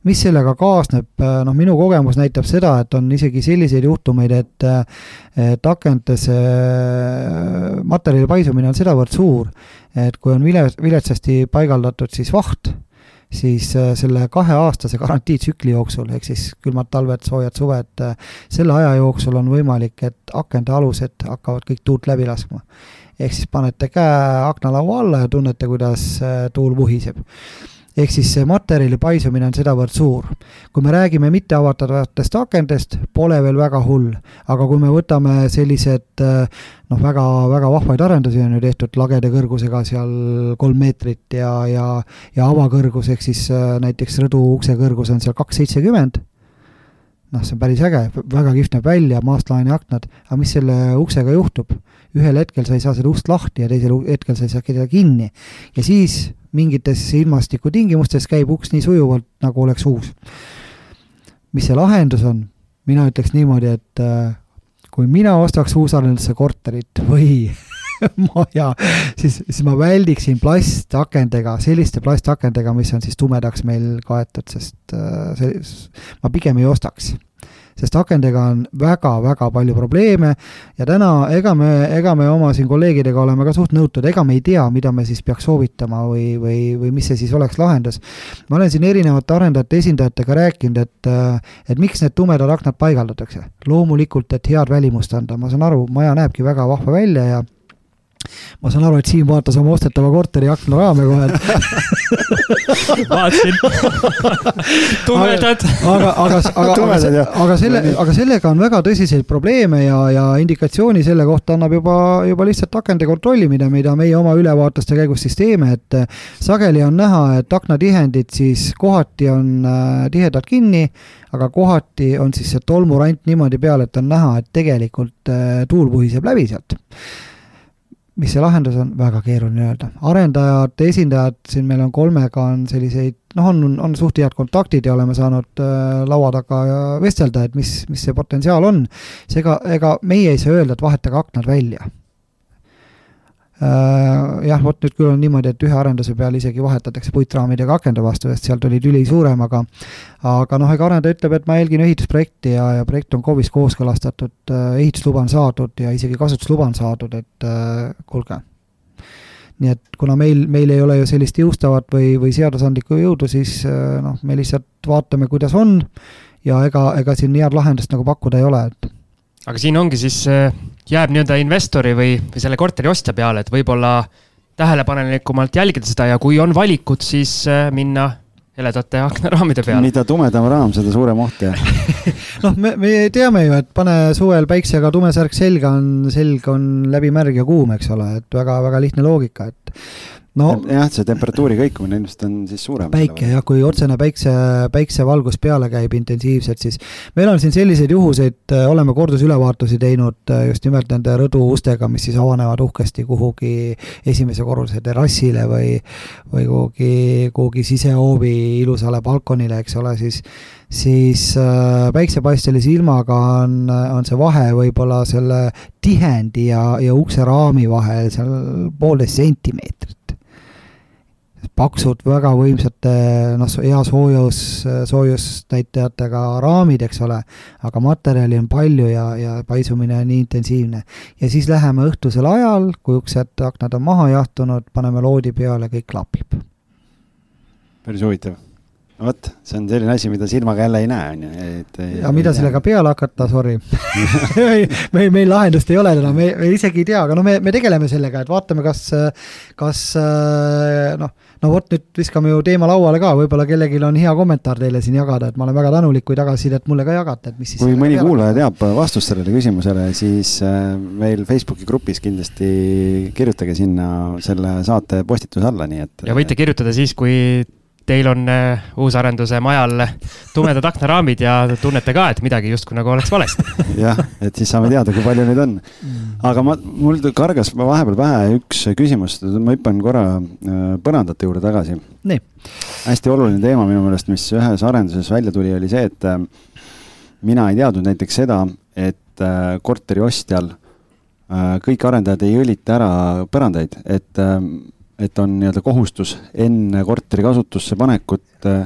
mis sellega kaasneb, äh, noh, minu kogemus näitab seda, et on isegi selliseid juhtumeid, et et akentes materjali paisumine on sedavõrd suur, et kui on vile, viletsasti paigaldatud siis vaht, siis äh, selle kaheaastase garantiitsükli jooksul, ehk siis külmad talved, soojad suved, äh, selle aja jooksul on võimalik, et akende alused hakkavad kõik tuult läbi laskma. ehk siis panete käe aknalaua alla ja tunnete, kuidas tuul vuhiseb ehk siis see materjali paisumine on sedavõrd suur. kui me räägime mitteavatavatest akendest, pole veel väga hull, aga kui me võtame sellised noh, väga, väga vahvaid arendusi on ju tehtud lagede kõrgusega seal kolm meetrit ja, ja, ja avakõrgus ehk siis näiteks rõdu ukse kõrgus on seal kaks seitsekümmend noh, see on päris äge, väga kihvt näeb välja, maastlaani aknad, aga mis selle uksega juhtub? ühel hetkel sa ei saa seda ust lahti ja teisel hetkel sa ei saa teda kinni. ja siis mingites ilmastikutingimustes käib uks nii sujuvalt, nagu oleks uus. mis see lahendus on? mina ütleks niimoodi, et äh, kui mina ostaks uusarendusse korterit või maja, siis, siis ma väldiksin plastakendega, selliste plastakendega, mis on siis tumedaks meil kaetud, sest äh, see, ma pigem ei ostaks sest akendega on väga-väga palju probleeme ja täna ega me, ega me oma siin kolleegidega oleme ka suht nõutud, ega me ei tea, mida me siis peaks soovitama või, või, või mis see siis oleks lahendus. ma olen siin erinevate arendajate esindajatega rääkinud, et, et miks need tumedad aknad paigaldatakse. loomulikult, et head välimust anda, ma saan aru, maja näebki väga vahva välja ja ma saan aru, et Siim vaatas oma ostetava korteri aknaraame kohe. Vaatasin. Tumedad. aga, aga, aga, aga, aga selle, aga sellega on väga tõsiseid probleeme ja, ja indikatsiooni selle kohta annab juba, juba lihtsalt akende kontrollimine, mida meie oma ülevaatuste käigus siis teeme, et sageli on näha, et aknatihendid siis kohati on äh, tihedalt kinni, aga kohati on siis see tolmurant niimoodi peal, et on näha, et tegelikult äh, tuul puhiseb läbi sealt mis see lahendus on, väga keeruline öelda. arendajate esindajad, siin meil on kolmega on selliseid, noh, on, on suht head kontaktid ja oleme saanud äh, laua taga vestelda, et mis, mis see potentsiaal on. seega, ega meie ei saa öelda, et vahetage aknad välja jah, vot nüüd küll on niimoodi, et ühe arenduse peal isegi vahetatakse puitraamidega akende vastu, sest seal tuli tüli suurem, aga aga noh, ega arendaja ütleb, et ma jälgin ehitusprojekti ja, ja projekt on KOV-is kooskõlastatud, äh, ehitusluba on saadud ja isegi kasutusluba on saadud, et äh, kuulge. nii et kuna meil, meil ei ole ju sellist jõustavat või, või seadusandlikku jõudu, siis noh, me lihtsalt vaatame, kuidas on ja ega, ega siin head lahendust nagu pakkuda ei ole, et aga siin ongi siis, äh, jääb nii-öelda investori või, või selle korteri ostja peale, et võib-olla tähelepanelikumalt jälgida seda ja kui on valikud, siis äh, minna heledate aknaraamide peale. mida tumedam raam, seda suurem oht jah noh, me, me teame ju, et pane suvel päiksega tume särk selga, on, selg on läbi märg ja kuum, eks ole, et väga-väga lihtne loogika, et no jah, see temperatuuri kõikumine ilmselt on siis suurem. päike jah, kui otsene päikse, päiksevalgus peale käib intensiivselt, siis meil on siin selliseid juhuseid, äh, oleme kordusülevaatusi teinud äh, just nimelt nende rõduustega, mis siis avanevad uhkesti kuhugi esimese korruse terrassile või või kuhugi, kuhugi sisehoovi ilusale balkonile, eks ole, siis siis äh, päiksepaistelise ilmaga on, on see vahe võib-olla selle tihendi ja, ja ukseraami vahel seal poolteist sentimeetrit paksud, väga võimsate noh, hea soojus, soojusnäitajatega raamid, eks ole, aga materjali on palju ja, ja paisumine on nii intensiivne. ja siis läheme õhtusel ajal, kui uksed, aknad on maha jahtunud, paneme loodi peale, kõik klapib. päris huvitav vot, see on selline asi, mida silmaga jälle ei näe, on ju, et. ja mida sellega peale hakata, sorry meil, meil lahendust ei ole täna, me, me isegi ei tea, aga no me, me tegeleme sellega, et vaatame, kas, kas noh, no vot nüüd viskame ju teema lauale ka, võib-olla kellelgi on hea kommentaar teile siin jagada, et ma olen väga tänulik, kui tagasisidet mulle ka jagate, et mis siis. kui mõni kuulaja teab vastust sellele küsimusele, siis äh, meil Facebooki grupis kindlasti kirjutage sinna selle saate postituse alla, nii et. ja võite kirjutada siis, kui teil on äh, uusarenduse majal tumedad aknaraamid ja tunnete ka, et midagi justkui nagu oleks valesti. jah, et siis saame teada, kui palju neid on. aga ma, mul kargas vahepeal pähe üks küsimus, ma hüppan korra äh, põrandate juurde tagasi. hästi oluline teema minu meelest, mis ühes arenduses välja tuli, oli see, et äh, mina ei teadnud näiteks seda, et korteri ostjal kõik arendajad ei õlita ära põrandaid, et et on nii-öelda kohustus enne korteri kasutusse panekut äh,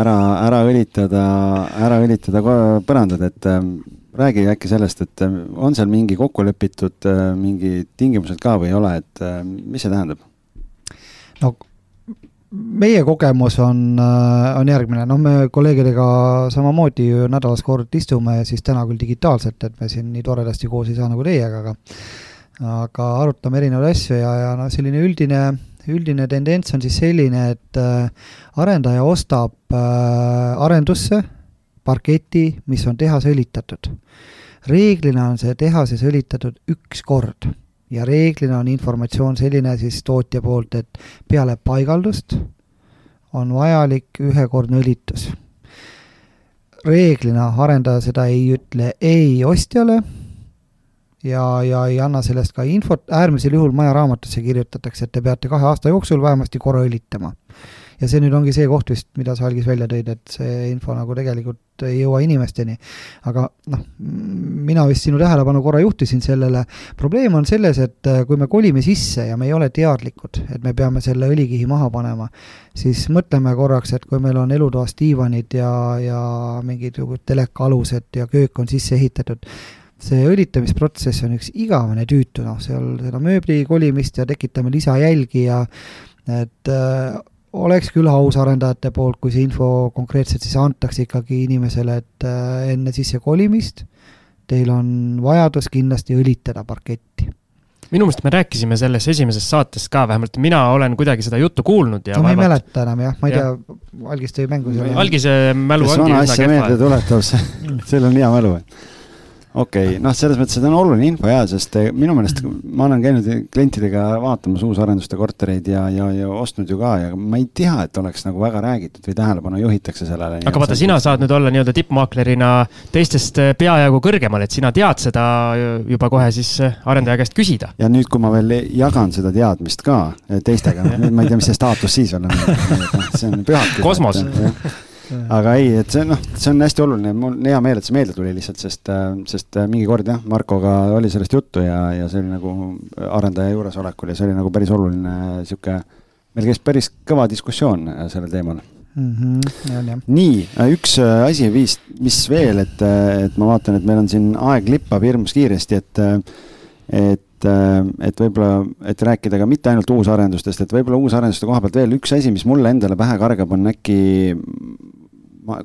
ära, ära õlitada, ära õlitada põrandad, et äh, räägi äkki sellest, et äh, on seal mingi kokku lepitud mingid tingimused ka või ei ole, et mis see tähendab? no meie kogemus on, on järgmine, noh, me kolleegidega samamoodi ju nädalas kord istume siis täna küll digitaalselt, et me siin nii toredasti koos ei saa nagu teiega, aga aga arutame erinevaid asju ja, ja noh, selline üldine, üldine tendents on siis selline, et äh, arendaja ostab äh, arendusse parketi, mis on tehase õlitatud. reeglina on see tehases õlitatud üks kord ja reeglina on informatsioon selline siis tootja poolt, et peale paigaldust on vajalik ühekordne õlitus. reeglina arendaja seda ei ütle ei ostjale ja, ja ei anna sellest ka infot, äärmisel juhul majaraamatusse kirjutatakse, et te peate kahe aasta jooksul vähemasti korra õlitama. ja see nüüd ongi see koht vist, mida sa, Algis, välja tõid, et see info nagu tegelikult ei jõua inimesteni. aga noh, mina vist sinu tähelepanu korra juhtisin sellele, probleem on selles, et äh, kui me kolime sisse ja me ei ole teadlikud, et me peame selle õlikihi maha panema, siis mõtleme korraks, et kui meil on elutoas diivanid ja, ja mingid telekaalused ja köök on sisse ehitatud, see õlitamisprotsess on üks igavene tüütu, noh, seal seda mööbli kolimist ja tekitame lisajälgi ja et äh, oleks küll aus arendajate poolt, kui see info konkreetselt siis antakse ikkagi inimesele, et äh, enne sissekolimist teil on vajadus kindlasti õlitada parketti minu meelest me rääkisime selles esimeses saates ka, vähemalt mina olen kuidagi seda juttu kuulnud ja no ma ei mäleta enam jah, ma ei ja. tea, Algis tõi mängu selle. Algise mälu ongi üsna kehva. meelde tuletab, sellel on hea mälu okei okay., noh, selles mõttes, et on oluline info ja, sest eh, minu meelest ma olen käinud klientidega vaatamas uusarenduste kortereid ja, ja, ja ostnud ju ka ja ma ei tea, et oleks nagu väga räägitud või tähelepanu juhitakse sellele. aga vaata, sina saad nüüd olla nii-öelda tippmaaklerina teistest eh, peajagu kõrgemal, et sina tead seda juba kohe siis eh, arendaja käest küsida. ja nüüd, kui ma veel jagan seda teadmist ka teistega ma ei tea, mis see staatus siis on, noh, see on pühak. kosmos aga ei, et see noh, see on hästi oluline, mul on hea meel, et see meelde tuli lihtsalt, sest, äh, sest äh, mingi kord jah, Markoga oli sellest juttu ja, ja see oli nagu arendaja juuresolekul ja see oli nagu päris oluline sihuke, meil käis päris kõva diskussioon äh, sellel teemal. Mm. -hmm, nii, üks asi viis, mis veel, et, et ma vaatan, et meil on siin aeg lippab hirmus kiiresti, et, et et võib-olla, et rääkida ka mitte ainult uusarendustest, et võib-olla uusarenduste koha pealt veel üks asi, mis mulle endale pähe kargab, on äkki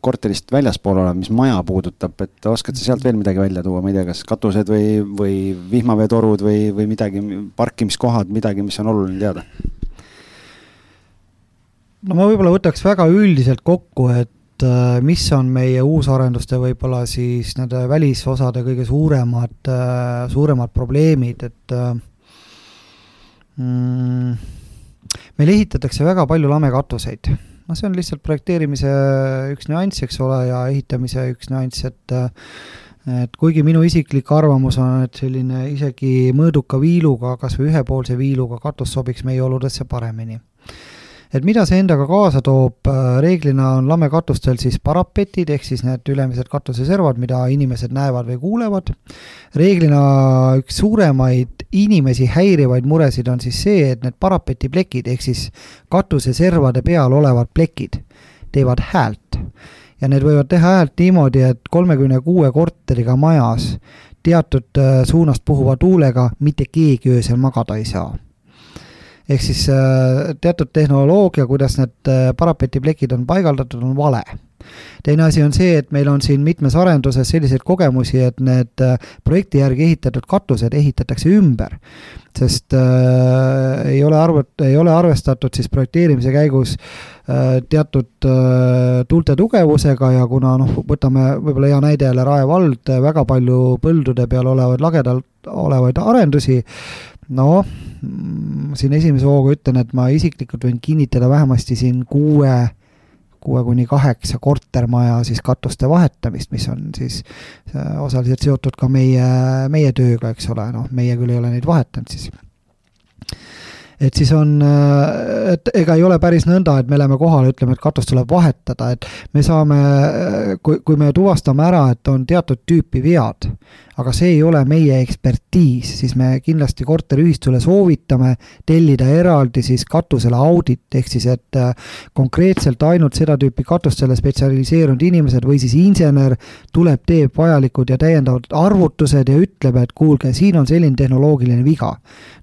korterist väljaspool olev, mis maja puudutab, et oskad sa sealt veel midagi välja tuua, ma ei tea, kas katused või, või vihmaveetorud või, või midagi, parkimiskohad, midagi, mis on oluline teada? no ma võib-olla võtaks väga üldiselt kokku, et äh, mis on meie uusarenduste võib-olla siis nende välisosade kõige suuremad, äh, suuremad probleemid, et äh, mm, meil ehitatakse väga palju lamekatuseid. Noh, see on lihtsalt projekteerimise üks nüanss, eks ole, ja ehitamise üks nüanss, et et kuigi minu isiklik arvamus on, et selline isegi mõõduka viiluga, kas või ühepoolse viiluga katus sobiks meie oludesse paremini et mida see endaga kaasa toob, reeglina on lamekatustel siis parapetid, ehk siis need ülemised katuseservad, mida inimesed näevad või kuulevad. reeglina üks suuremaid inimesi häirivaid muresid on siis see, et need parapetiplekid ehk siis katuseservade peal olevad plekid teevad häält. ja need võivad teha häält niimoodi, et kolmekümne kuue korteriga majas teatud äh, suunast puhuva tuulega mitte keegi öösel magada ei saa ehk siis äh, teatud tehnoloogia, kuidas need äh, parapetiplekid on paigaldatud, on vale teine asi on see, et meil on siin mitmes arenduses selliseid kogemusi, et need äh, projekti järgi ehitatud katused ehitatakse ümber. sest äh, ei ole arvet-, ei ole arvestatud siis projekteerimise käigus äh, teatud äh, tuulte tugevusega ja kuna noh, võtame võib-olla hea näide jälle Rae vald, väga palju põldude peal olevaid lagedalt olevaid arendusi, noh, siin esimese hooga ütlen, et ma isiklikult võin kinnitada vähemasti siin kuue, kuue kuni kaheksa kortermaja siis katuste vahetamist, mis on siis äh, osaliselt seotud ka meie, meie tööga, eks ole, noh, meie küll ei ole neid vahetanud siis et siis on, äh, et ega ei ole päris nõnda, et me läheme kohale, ütleme, et katust tuleb vahetada, et me saame, kui, kui me tuvastame ära, et on teatud tüüpi vead, aga see ei ole meie ekspertiis, siis me kindlasti korteriühistule soovitame tellida eraldi siis katusele audit, ehk siis et äh, konkreetselt ainult seda tüüpi katustele spetsialiseerunud inimesed või siis insener tuleb, teeb vajalikud ja täiendavad arvutused ja ütleb, et kuulge, siin on selline tehnoloogiline viga.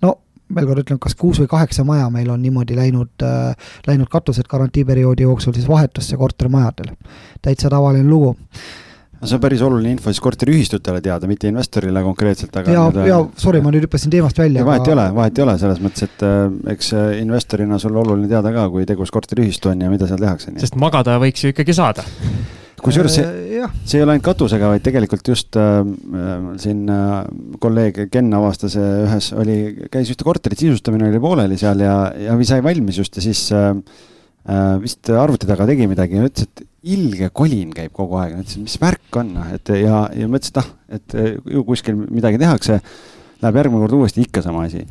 no veel kord ütlen, kas kuus või kaheksa maja meil on niimoodi läinud äh,, läinud katused garantiiperioodi jooksul siis vahetusse kortermajadel. täitsa tavaline lugu no see on päris oluline info siis korteriühistutele teada, mitte investorile konkreetselt, aga ja, ja sorry, ma nüüd hüppasin teemast välja. vahet aga... ei ole, vahet ei ole, selles mõttes, et äh, eks äh, investorina sul oluline teada ka, kui tegus korteriühistu on ja mida seal tehakse. sest magada võiks ju ikkagi saada kusjuures see, äh, see ei ole ainult katusega, vaid tegelikult just äh, siin äh, kolleeg Ken avastas äh, ühes, oli, käis ühte korterit, sisustamine oli pooleli seal ja, ja sai valmis just ja siis äh, äh, vist arvuti taga tegi midagi ja ütles, et ilge kolin käib kogu aeg. ütlesin, mis värk on, noh, et ja, ja mõtlesin, et ah, et äh, ju kuskil midagi tehakse. Läheb järgmine kord uuesti ikka sama asi.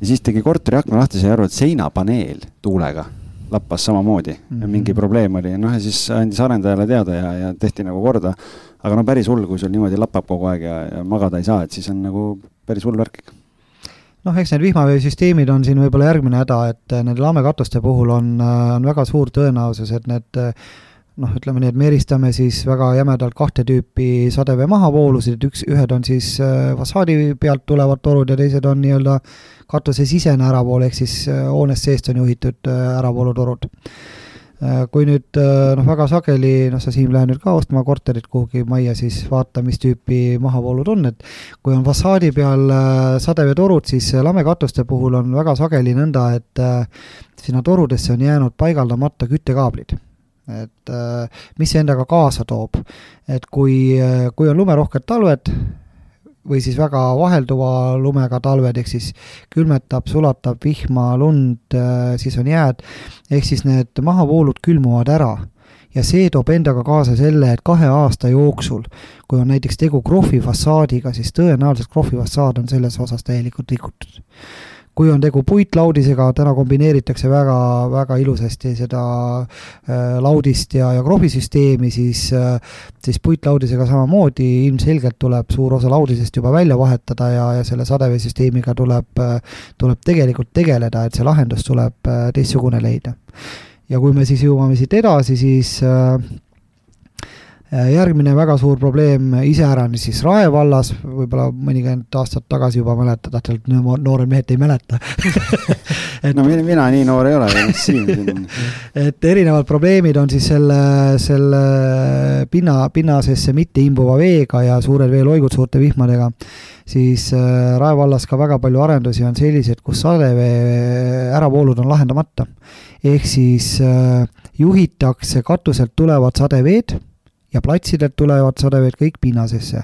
ja siis tegi korteri akna lahti, sai aru, et seinapaneel tuulega lappas samamoodi mm, -hmm. mingi probleem oli, noh ja siis andis arendajale teada ja, ja tehti nagu korda. aga no päris hull, kui sul niimoodi lappab kogu aeg ja, ja magada ei saa, et siis on nagu päris hull värk ikka noh, eks need vihmaveesüsteemid on siin võib-olla järgmine häda, et nende lamekatuste puhul on, on väga suur tõenäosus, et need noh, ütleme nii, et me eristame siis väga jämedalt kahte tüüpi sadevee mahavoolusid, üks, ühed on siis äh, fassaadi pealt tulevad torud ja teised on nii-öelda katusesisene äravool, ehk siis äh, hoonest seest on juhitud äh, äravoolutorud. kui nüüd noh, väga sageli, noh, sa Siim lähed nüüd ka ostma korterit kuhugi majja, siis vaata, mis tüüpi mahavoolud on, et kui on fassaadi peal sadeveetorud, siis lamekatuste puhul on väga sageli nõnda, et sinna torudesse on jäänud paigaldamata küttekaablid et äh, mis see endaga kaasa toob. et kui, äh, kui on lumerohked talved või siis väga vahelduva lumega talved, ehk siis külmetab, sulatab vihma, lund, äh, siis on jääd, ehk siis need mahavoolud külmuvad ära ja see toob endaga kaasa selle, et kahe aasta jooksul, kui on näiteks tegu krohvifassaadiga, siis tõenäoliselt krohvifassaad on selles osas täielikult rikutud kui on tegu puitlaudisega, täna kombineeritakse väga, väga ilusasti seda äh, laudist ja, ja krohvisüsteemi, siis äh,, siis puitlaudisega samamoodi ilmselgelt tuleb suur osa laudisest juba välja vahetada ja, ja selle sadeveesüsteemiga tuleb äh,, tuleb tegelikult tegeleda, et see lahendus tuleb teistsugune leida. ja kui me siis jõuame siit edasi, siis Äh, järgmine väga suur probleem iseäranis siis Rae vallas, võib-olla mõnikümmend aastat tagasi juba mäletad, et noored mehed ei mäleta et no mina, mina nii noor ei ole, Siim siin. et erinevad probleemid on siis selle, selle pinna, pinnasesse mitte imbuva veega ja suured veeloigud suurte vihmadega, siis äh, Rae vallas ka väga palju arendusi on sellised, kus sadevee äravoolud on lahendamata. ehk siis äh, juhitakse katuselt tulevad sadeveed ja platsidelt tulevad sadeveed kõik pinnasesse.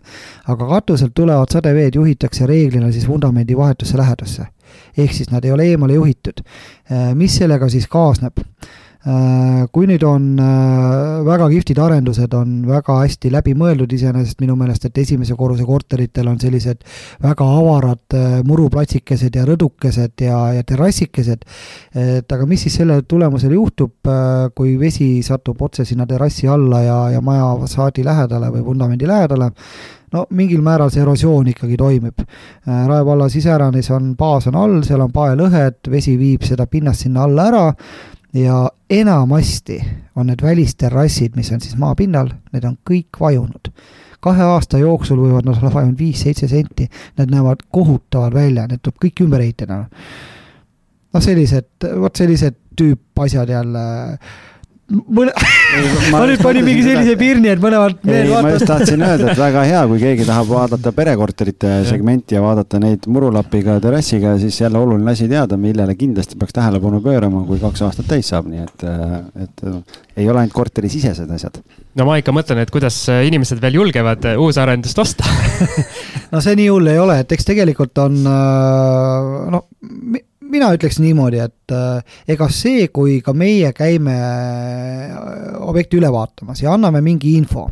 aga katuselt tulevad sadeveed juhitakse reeglina siis vundamendi vahetusse lähedusse. ehk siis nad ei ole eemale juhitud. mis sellega siis kaasneb? Äh, kui nüüd on äh, väga kihvtid arendused, on väga hästi läbi mõeldud iseenesest minu meelest, et esimese korruse korteritel on sellised väga avarad äh, muruplatsikesed ja rõdukesed ja, ja terrassikesed, et aga mis siis selle tulemusel juhtub, kui vesi satub otse sinna terrassi alla ja, ja maja fassaadi lähedale või vundamendi lähedale, no mingil määral see erosioon ikkagi toimib. Rae valla siseäranis on baas on all, seal on paelõhed, vesi viib seda pinnast sinna alla ära ja enamasti on need välisterrassid, mis on siis maapinnal, need on kõik vajunud. kahe aasta jooksul võivad nad olla vajunud viis-seitse senti, need näevad kohutavad välja, need tuleb kõik ümber ehitada. noh, sellised, vot sellised tüüpasjad jälle mõne ma nüüd panin mingi sellise pirni, et mõlemad mehed vaatavad. ma just tahtsin öelda, et väga hea, kui keegi tahab vaadata perekorterite segmenti ja vaadata neid murulapiga terrassiga, siis jälle oluline asi teada, millele kindlasti peaks tähelepanu pöörama, kui kaks aastat täis saab, nii et, et ei ole ainult korterisisesed asjad. no ma ikka mõtlen, et kuidas inimesed veel julgevad uusarendust osta no see nii hull ei ole, et eks tegelikult on noh mina ütleks niimoodi, et äh, ega see, kui ka meie käime äh, objekti üle vaatamas ja anname mingi info,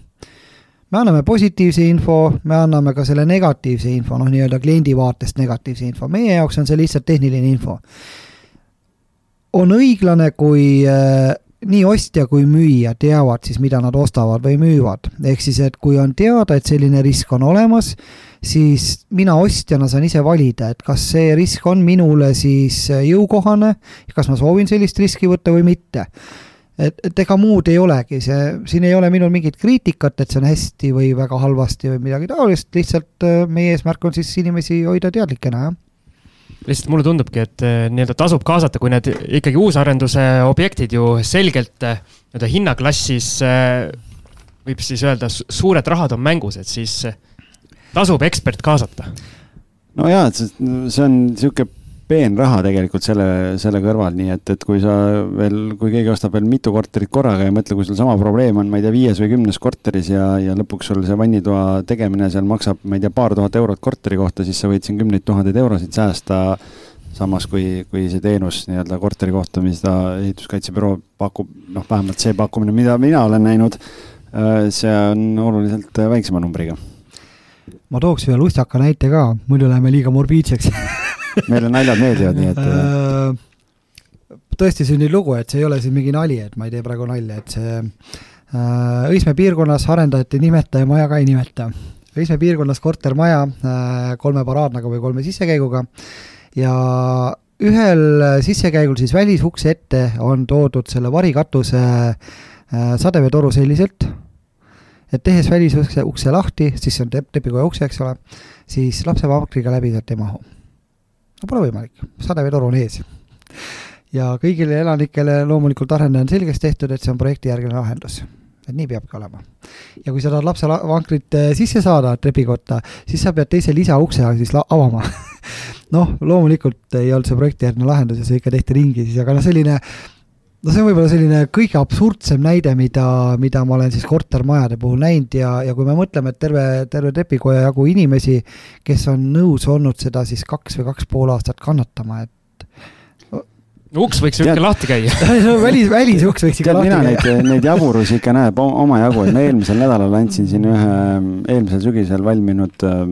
me anname positiivse info, me anname ka selle negatiivse info, noh, nii-öelda kliendi vaatest negatiivse info, meie jaoks on see lihtsalt tehniline info. on õiglane, kui äh, nii ostja kui müüja teavad siis, mida nad ostavad või müüvad, ehk siis, et kui on teada, et selline risk on olemas, siis mina ostjana saan ise valida, et kas see risk on minule siis jõukohane, kas ma soovin sellist riski võtta või mitte. et, et ega muud ei olegi, see, siin ei ole minul mingit kriitikat, et see on hästi või väga halvasti või midagi taolist, lihtsalt äh, meie eesmärk on siis inimesi hoida teadlikena, jah lihtsalt mulle tundubki, et äh, nii-öelda tasub kaasata, kui need ikkagi uusarenduse objektid ju selgelt äh, nii-öelda hinnaklassis võib siis öelda, suured rahad on mängus, et siis tasub ekspert kaasata? no jaa, et see, on sihuke peenraha tegelikult selle, selle kõrval, nii et, et kui sa veel, kui keegi ostab veel mitu korterit korraga ja mõtle, kui sul sama probleem on, ma ei tea, viies või kümnes korteris ja, ja lõpuks sul see vannitoa tegemine seal maksab, ma ei tea, paar tuhat eurot korteri kohta, siis sa võid siin kümneid tuhandeid eurosid säästa. samas kui, kui see teenus nii-öelda korteri kohta, mida ehituskaitsebüroo pakub, noh, vähemalt see pakkumine, mida mina olen näinud, äh, see on oluliselt väiksema numbriga ma tooks ühe lustaka näite ka, muidu läheme liiga morbiidseks. Meile naljad meeldivad, nii et äh, tõesti sünnib lugu, et see ei ole siin mingi nali, et ma ei tee praegu nalja, et see äh, Õismäe piirkonnas arendajat ei nimeta ja maja ka ei nimeta. Õismäe piirkonnas kortermaja äh, kolme paraadnaga või kolme sissekäiguga. Ja ühel sissekäigul siis välisukse ette on toodud selle varikatuse sadeveetoru selliselt, et tehes välisukse ukse lahti, siis see on tep-, trepikoja ukse, eks ole, siis lapsevankriga läbi sealt ei mahu. no pole võimalik, sadeveetoru on ees. ja kõigile elanikele loomulikult arendaja on selgeks tehtud, et see on projektijärgne lahendus et nii peabki olema. ja kui sa tahad lapsevankrit eh, sisse saada trepikotta, siis sa pead teise lisaukse siis avama noh, loomulikult ei olnud see projektijärgne lahendus ja see ikka tehti ringi siis, aga noh, selline no see on võib-olla selline kõige absurdsem näide, mida, mida ma olen siis kortermajade puhul näinud ja, ja kui me mõtleme, et terve, terve trepikoja jagu inimesi, kes on nõus olnud seda siis kaks või kaks pool aastat kannatama, et uks võiks ju ikka lahti käia välis, välisuks võiks ikka lahti käia. neid, neid jaburusi ikka näeb omajagu, et ma eelmisel nädalal andsin siin ühe eelmisel sügisel valminud äh,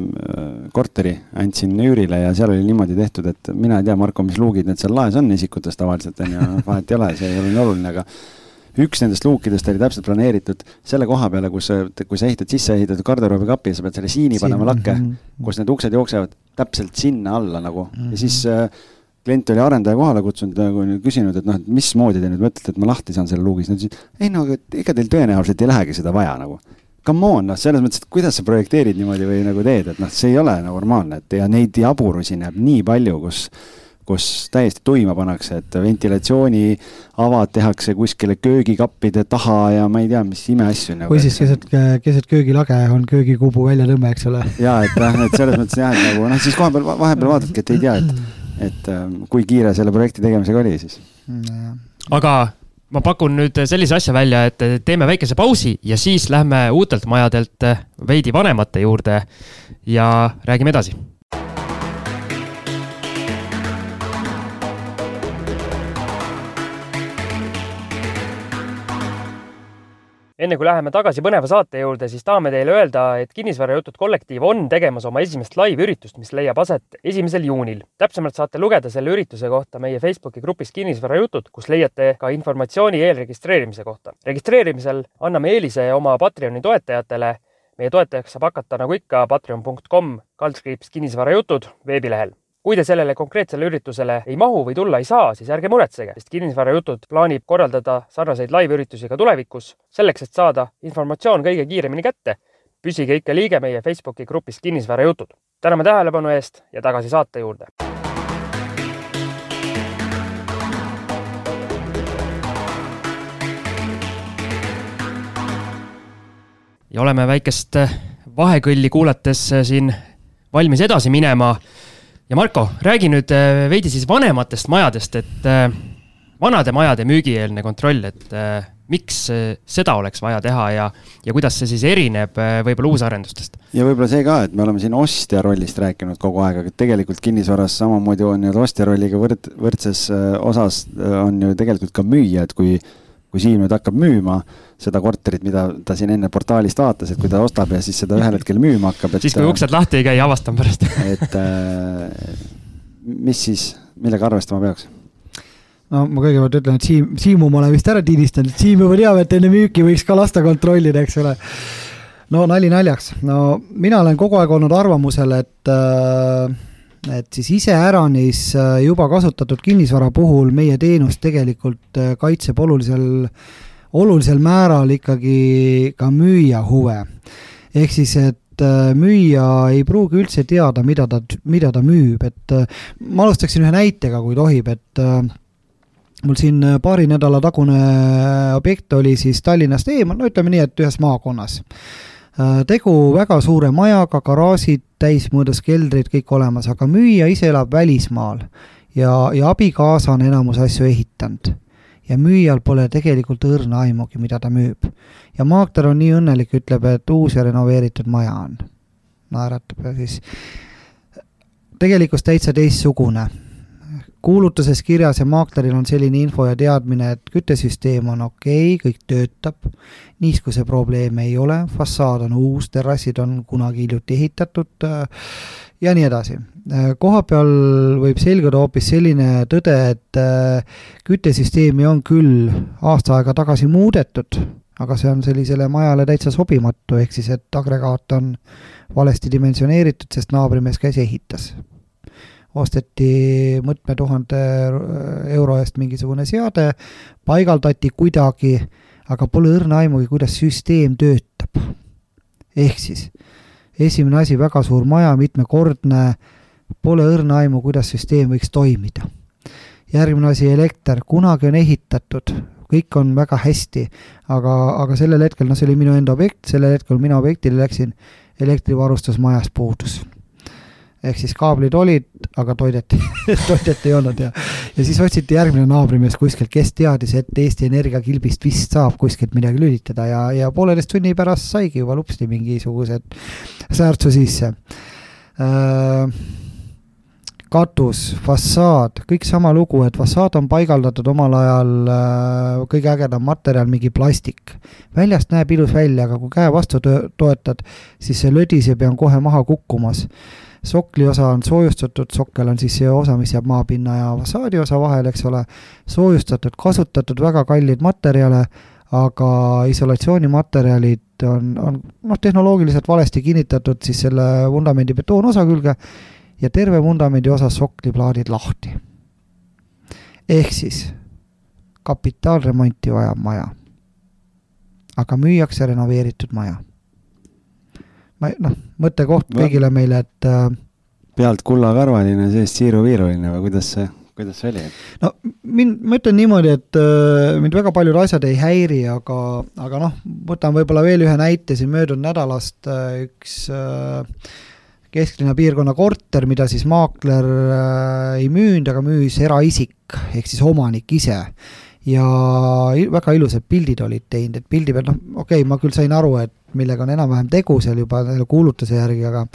korteri, andsin üürile ja seal oli niimoodi tehtud, et mina ei tea, Marko, mis luugid need seal laes on isikutes tavaliselt on ju, vahet ei ole, see ei ole nii oluline, aga üks nendest luukidest oli täpselt planeeritud selle koha peale, kus, kui sa ehitad sisse ehitatud garderoobikapi ja sa pead selle siini panema lakke mm, -hmm. kus need uksed jooksevad täpselt sinna alla nagu mm -hmm. ja siis äh, klient oli arendaja kohale kutsunud, nagu küsinud, et noh, et mismoodi te nüüd mõtlete, et ma lahti saan selle luugi, siis nad ütlesid, ei no ega teil tõenäoliselt ei lähegi seda vaja nagu. Come on, noh, selles mõttes, et kuidas sa projekteerid niimoodi või nagu teed, et noh, see ei ole normaalne, et ja neid jaburusi näeb nii palju, kus kus täiesti tuima pannakse, et ventilatsiooniavad tehakse kuskile köögikappide taha ja ma ei tea, mis imeasju nagu. või siis keset, keset köögilage on köögikuubu väljatõmme, eks ole. ja et et selles mõttes jah, et nagu noh, siis kohapeal vahepeal vaatadki, et ei tea, et et ähm, kui kiire selle projekti tegemisega oli siis mm,. aga ma pakun nüüd sellise asja välja, et teeme väikese pausi ja siis lähme uutelt majadelt veidi vanemate juurde ja räägime edasi enne kui läheme tagasi põneva saate juurde, siis tahame teile öelda, et Kinnisvarajutud kollektiiv on tegemas oma esimest live-üritust, mis leiab aset esimesel juunil. täpsemalt saate lugeda selle ürituse kohta meie Facebooki grupis Kinnisvarajutud, kus leiate ka informatsiooni eelregistreerimise kohta. registreerimisel anname eelise oma Patreoni toetajatele. meie toetajaks saab hakata nagu ikka patreon.com kaldskriips kinnisvarajutud veebilehel kui te sellele konkreetsele üritusele ei mahu või tulla ei saa, siis ärge muretsege, sest Kinnisvarajutud plaanib korraldada sarnaseid live-üritusi ka tulevikus. selleks, et saada informatsioon kõige kiiremini kätte, püsige ikka liige meie Facebooki grupis Kinnisvarajutud. täname tähelepanu eest ja tagasi saate juurde. ja oleme väikest vahekõlli kuulates siin valmis edasi minema ja Marko, räägi nüüd äh, veidi siis vanematest majadest, et äh, vanade majade müügieelne kontroll, et äh, miks seda oleks vaja teha ja, ja kuidas see siis erineb võib-olla uusarendustest? ja võib-olla see ka, et me oleme siin ostja rollist rääkinud kogu aeg, aga tegelikult kinnisvaras samamoodi on nii-öelda ostja rolliga võrd-, võrdses osas on ju tegelikult ka müüja, et kui kui Siim nüüd hakkab müüma seda korterit, mida ta siin enne portaalist vaatas, et kui ta ostab ja siis seda ühel hetkel müüma hakkab, et. siis, kui uksed lahti ei käi, avastan pärast et äh, mis siis, millega arvestama peaks? no ma kõigepealt ütlen, et Siim, Siimu ma olen vist ära tiinistanud, Siim juba teab, et enne müüki võiks ka lasta kontrollida, eks ole. no nali naljaks, no mina olen kogu aeg olnud arvamusel, et äh, et siis iseäranis äh, juba kasutatud kinnisvara puhul meie teenus tegelikult äh, kaitseb olulisel, olulisel määral ikkagi ka müüja huve. ehk siis, et äh, müüja ei pruugi üldse teada, mida ta, mida ta müüb, et ma alustaksin ühe näitega, kui tohib, et mul siin paari nädala tagune objekt oli siis Tallinnast eemal, no ütleme nii, et ühes maakonnas tegu väga suure majaga, garaažid, täismõõdus keldrid, kõik olemas, aga müüja ise elab välismaal ja, ja abikaasa on enamus asju ehitanud. ja müüjal pole tegelikult õrna aimugi, mida ta müüb. ja maakler on nii õnnelik, ütleb, et uus ja renoveeritud maja on. naeratab ja siis tegelikkus täitsa teistsugune kuulutuses kirjas ja maakleril on selline info ja teadmine, et küttesüsteem on okei okay,, kõik töötab, niiskuse probleeme ei ole, fassaad on uus, terrassid on kunagi hiljuti ehitatud äh, ja nii edasi. Äh, koha peal võib selguda hoopis selline tõde, et äh, küttesüsteemi on küll aasta aega tagasi muudetud, aga see on sellisele majale täitsa sobimatu, ehk siis et agregaat on valesti dimensioneeritud, sest naabrimees käis ehitas osteti mõtme tuhande euro eest mingisugune seade, paigaldati kuidagi, aga pole õrna aimugi, kuidas süsteem töötab. ehk siis esimene asi, väga suur maja, mitmekordne, pole õrna aimu, kuidas süsteem võiks toimida. järgmine asi, elekter, kunagi on ehitatud, kõik on väga hästi, aga, aga sellel hetkel, noh, see oli minu enda objekt, sellel hetkel mina objektile läksin, elektrivarustus majas puudus ehk siis kaablid olid, aga toidet toidet ei olnud ja, ja siis otsiti järgmine naabrimees kuskilt, kes teadis, et Eesti Energia kilbist vist saab kuskilt midagi lülitada ja, ja pooleteist tunni pärast saigi juba lupsti mingisugused särtsu sisse. Äh, katus, fassaad, kõik sama lugu, et fassaad on paigaldatud omal ajal äh, kõige ägedam materjal, mingi plastik. väljast näeb ilus välja, aga kui käe vastu toetad, siis see lödiseb ja on kohe maha kukkumas sokli osa on soojustatud, sokkel on siis see osa, mis jääb maapinna ja fassaadi osa vahele, eks ole, soojustatud, kasutatud väga kalleid materjale, aga isolatsioonimaterjalid on, on noh, tehnoloogiliselt valesti kinnitatud siis selle vundamendi betoonosa külge ja terve vundamendi osa sokliplaadid lahti. ehk siis kapitaalremonti vajav maja. aga müüakse renoveeritud maja ma noh, mõttekoht kõigile meile, et äh, pealt kullakarvaline, seest siiruviiruline või kuidas see, kuidas see oli? no mind, ma ütlen niimoodi, et äh, mind väga paljud asjad ei häiri, aga, aga noh, võtan võib-olla veel ühe näite siin möödunud nädalast äh,, üks äh, kesklinna piirkonna korter, mida siis maakler äh, ei müünud, aga müüs eraisik ehk siis omanik ise ja väga ilusad pildid olid teinud, et pildi peal, noh, okei okay,, ma küll sain aru, et millega on enam-vähem tegu seal juba kuulutuse järgi, aga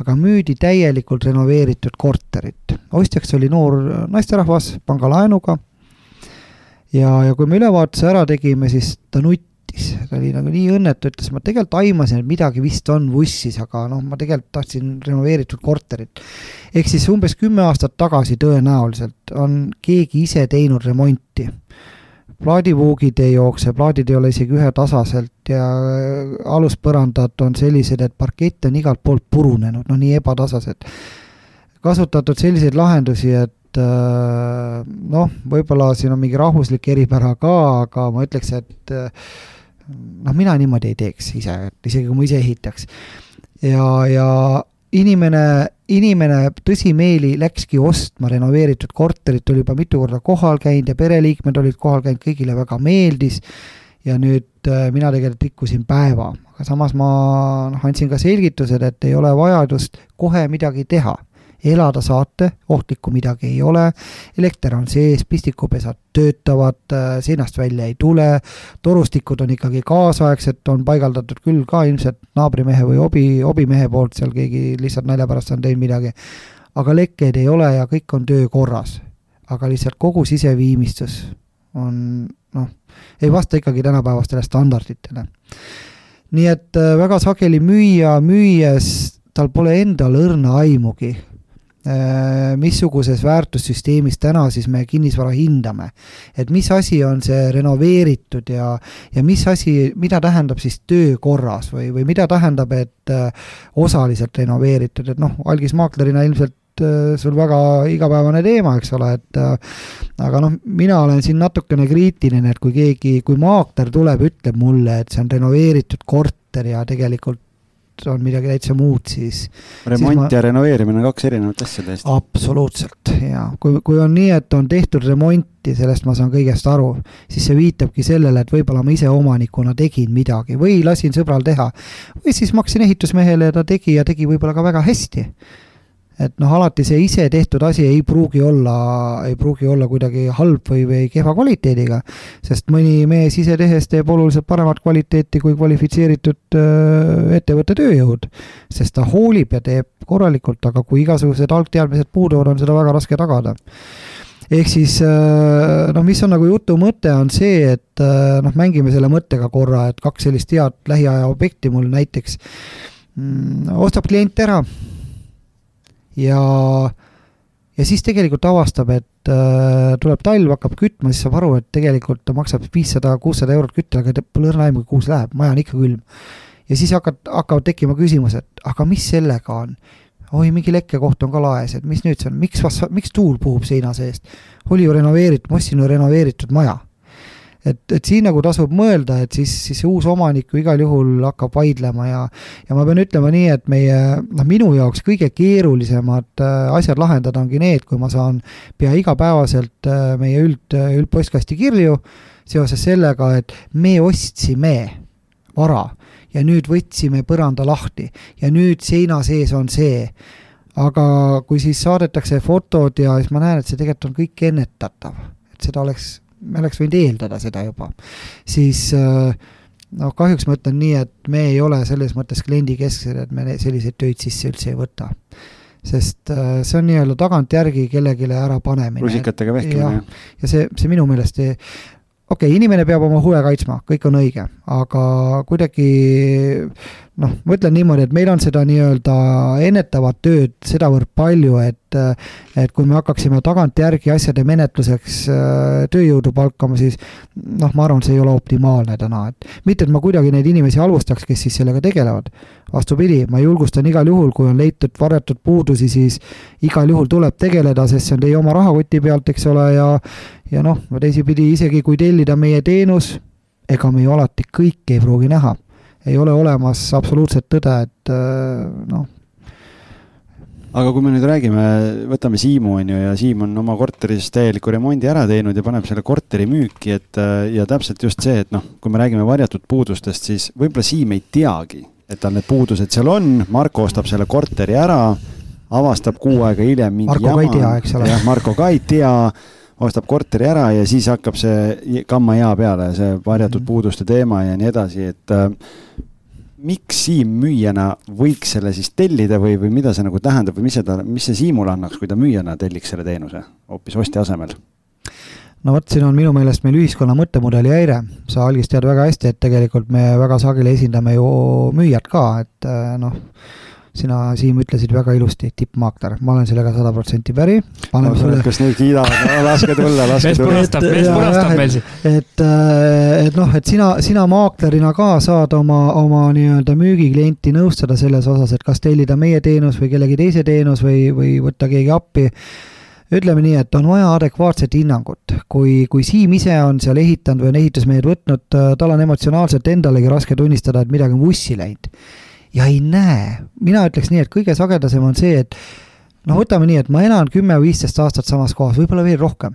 aga müüdi täielikult renoveeritud korterit. ostjaks oli noor naisterahvas pangalaenuga ja, ja kui me ülevaatuse ära tegime, siis ta nuttis, ta oli nagu nii õnnetu, ütles, ma tegelikult aimasin, et midagi vist on vussis, aga noh, ma tegelikult tahtsin renoveeritud korterit. ehk siis umbes kümme aastat tagasi tõenäoliselt on keegi ise teinud remonti plaadivuugid ei jookse, plaadid ei ole isegi ühetasaselt ja äh, aluspõrandad on sellised, et parkett on igalt poolt purunenud, no nii ebatasased. kasutatud selliseid lahendusi, et äh, noh, võib-olla siin on mingi rahvuslik eripära ka, aga ma ütleks, et äh, noh, mina niimoodi ei teeks ise, et isegi kui ma ise ehitaks. ja, ja inimene, inimene tõsimeeli läkski ostma renoveeritud korterit, oli juba mitu korda kohal käinud ja pereliikmed olid kohal käinud, kõigile väga meeldis. ja nüüd äh, mina tegelikult rikkusin päeva, aga samas ma noh, andsin ka selgitused, et ei ole vajadust kohe midagi teha elada saate, ohtlikku midagi ei ole, elekter on sees, pistikupesad töötavad, seinast välja ei tule, torustikud on ikkagi kaasaegsed, on paigaldatud küll ka ilmselt naabrimehe või hobi, hobimehe poolt seal keegi lihtsalt nalja pärast on teinud midagi, aga lekkeid ei ole ja kõik on töökorras. aga lihtsalt kogu siseviimistlus on noh, ei vasta ikkagi tänapäevastele standarditele. nii et äh, väga sageli müüja müües tal pole endal õrna aimugi, missuguses väärtussüsteemis täna siis me kinnisvara hindame. et mis asi on see renoveeritud ja, ja mis asi, mida tähendab siis töökorras või, või mida tähendab, et äh, osaliselt renoveeritud, et noh, algismaaklerina ilmselt äh, sul väga igapäevane teema, eks ole, et aga noh, mina olen siin natukene kriitiline, et kui keegi, kui maakler tuleb, ütleb mulle, et see on renoveeritud korter ja tegelikult on midagi täitsa muud, siis. remont siis ma... ja renoveerimine on kaks erinevat asja täiesti. absoluutselt ja kui, kui on nii, et on tehtud remonti, sellest ma saan kõigest aru, siis see viitabki sellele, et võib-olla ma ise omanikuna tegin midagi või lasin sõbral teha. või siis maksin ehitusmehele ja ta tegi ja tegi võib-olla ka väga hästi et noh, alati see ise tehtud asi ei pruugi olla, ei pruugi olla kuidagi halb või, või kehva kvaliteediga, sest mõni mees ise tehes teeb oluliselt paremat kvaliteeti kui kvalifitseeritud ettevõtte tööjõud. sest ta hoolib ja teeb korralikult, aga kui igasugused algteadmised puuduvad, on seda väga raske tagada. Ehk siis noh, mis on nagu jutu mõte, on see, et noh, mängime selle mõttega korra, et kaks sellist head lähiaja objekti mul näiteks mm, ostab klient ära ja, ja siis tegelikult avastab, et äh, tuleb talv, hakkab kütma, siis saab aru, et tegelikult ta maksab viissada, kuussada eurot kütte, aga pole õrna aimugi, kuhu see läheb, maja on ikka külm. ja siis hakkad, hakkavad tekkima küsimused, aga mis sellega on? oi, mingi lekkekoht on ka laes, et mis nüüd see on, miks, miks tuul puhub seina seest? oli ju renoveeritud, ma ostsin ju renoveeritud maja et, et siin nagu tasub mõelda, et siis, siis uus omanik ju igal juhul hakkab vaidlema ja ja ma pean ütlema nii, et meie, noh, minu jaoks kõige keerulisemad äh, asjad lahendada ongi need, kui ma saan pea igapäevaselt äh, meie üld, üldpostkasti kirju seoses sellega, et me ostsime vara ja nüüd võtsime põranda lahti ja nüüd seina sees on see. Aga kui siis saadetakse fotod ja siis ma näen, et see tegelikult on kõik ennetatav, et seda oleks me oleks võinud eeldada seda juba, siis noh, kahjuks ma ütlen nii, et me ei ole selles mõttes kliendikesksed, et me selliseid töid sisse üldse ei võta. sest äh, see on nii-öelda tagantjärgi kellelegi ära panemine. rusikatega vehkimine. ja see, see minu meelest ei, okei okay,, inimene peab oma huve kaitsma, kõik on õige, aga kuidagi noh, ma ütlen niimoodi, et meil on seda nii-öelda ennetavat tööd sedavõrd palju, et et kui me hakkaksime tagantjärgi asjade menetluseks äh, tööjõudu palkama, siis noh, ma arvan, see ei ole optimaalne täna, et mitte, et ma kuidagi neid inimesi halvustaks, kes siis sellega tegelevad. vastupidi, ma julgustan igal juhul, kui on leitud varjatud puudusi, siis igal juhul tuleb tegeleda, sest see on teie oma rahakoti pealt, eks ole, ja ja noh, teisipidi isegi kui tellida meie teenus, ega me ju alati kõike ei pruugi näha ei ole olemas absoluutset tõde, et äh, noh. aga kui me nüüd räägime, võtame Siimu on ju ja Siim on oma korteris täieliku remondi ära teinud ja paneb selle korteri müüki, et äh, ja täpselt just see, et noh, kui me räägime varjatud puudustest, siis võib-olla Siim ei teagi, et tal need puudused seal on, Marko ostab selle korteri ära, avastab kuu aega hiljem mingi Marko jama. ka ei tea, eks ole. jah, Marko ka ei tea ostab korteri ära ja siis hakkab see kamma jaa peale, see varjatud -hmm. puuduste teema ja nii edasi, et äh, miks Siim müüjana võiks selle siis tellida või, või mida see nagu tähendab või mis see ta, mis see Siimule annaks, kui ta müüjana telliks selle teenuse hoopis ostja asemel? no vot, siin on minu meelest meil ühiskonna mõttemudeli häire. sa algis tead väga hästi, et tegelikult me väga sageli esindame ju müüjat ka, et äh, noh sina, Siim, ütlesid väga ilusti, tippmaakler, ma olen sellega sada protsenti päri. No, sulle... kas nüüd kiidavad no,, laske tulla, laske tulla. mees punastab, mees punastab meil siin. et, äh, et noh, et sina, sina maaklerina ka saad oma, oma nii-öelda müügiklienti nõustada selles osas, et kas tellida meie teenus või kellegi teise teenus või, või võtta keegi appi ütleme nii, et on vaja adekvaatset hinnangut. kui, kui Siim ise on seal ehitanud või on ehitusmehed võtnud, tal on emotsionaalselt endalegi raske tunnistada, et midagi on vussi läinud ja ei näe. mina ütleks nii, et kõige sagedasem on see, et noh, võtame nii, et ma elan kümme või viisteist aastat samas kohas, võib-olla veel rohkem.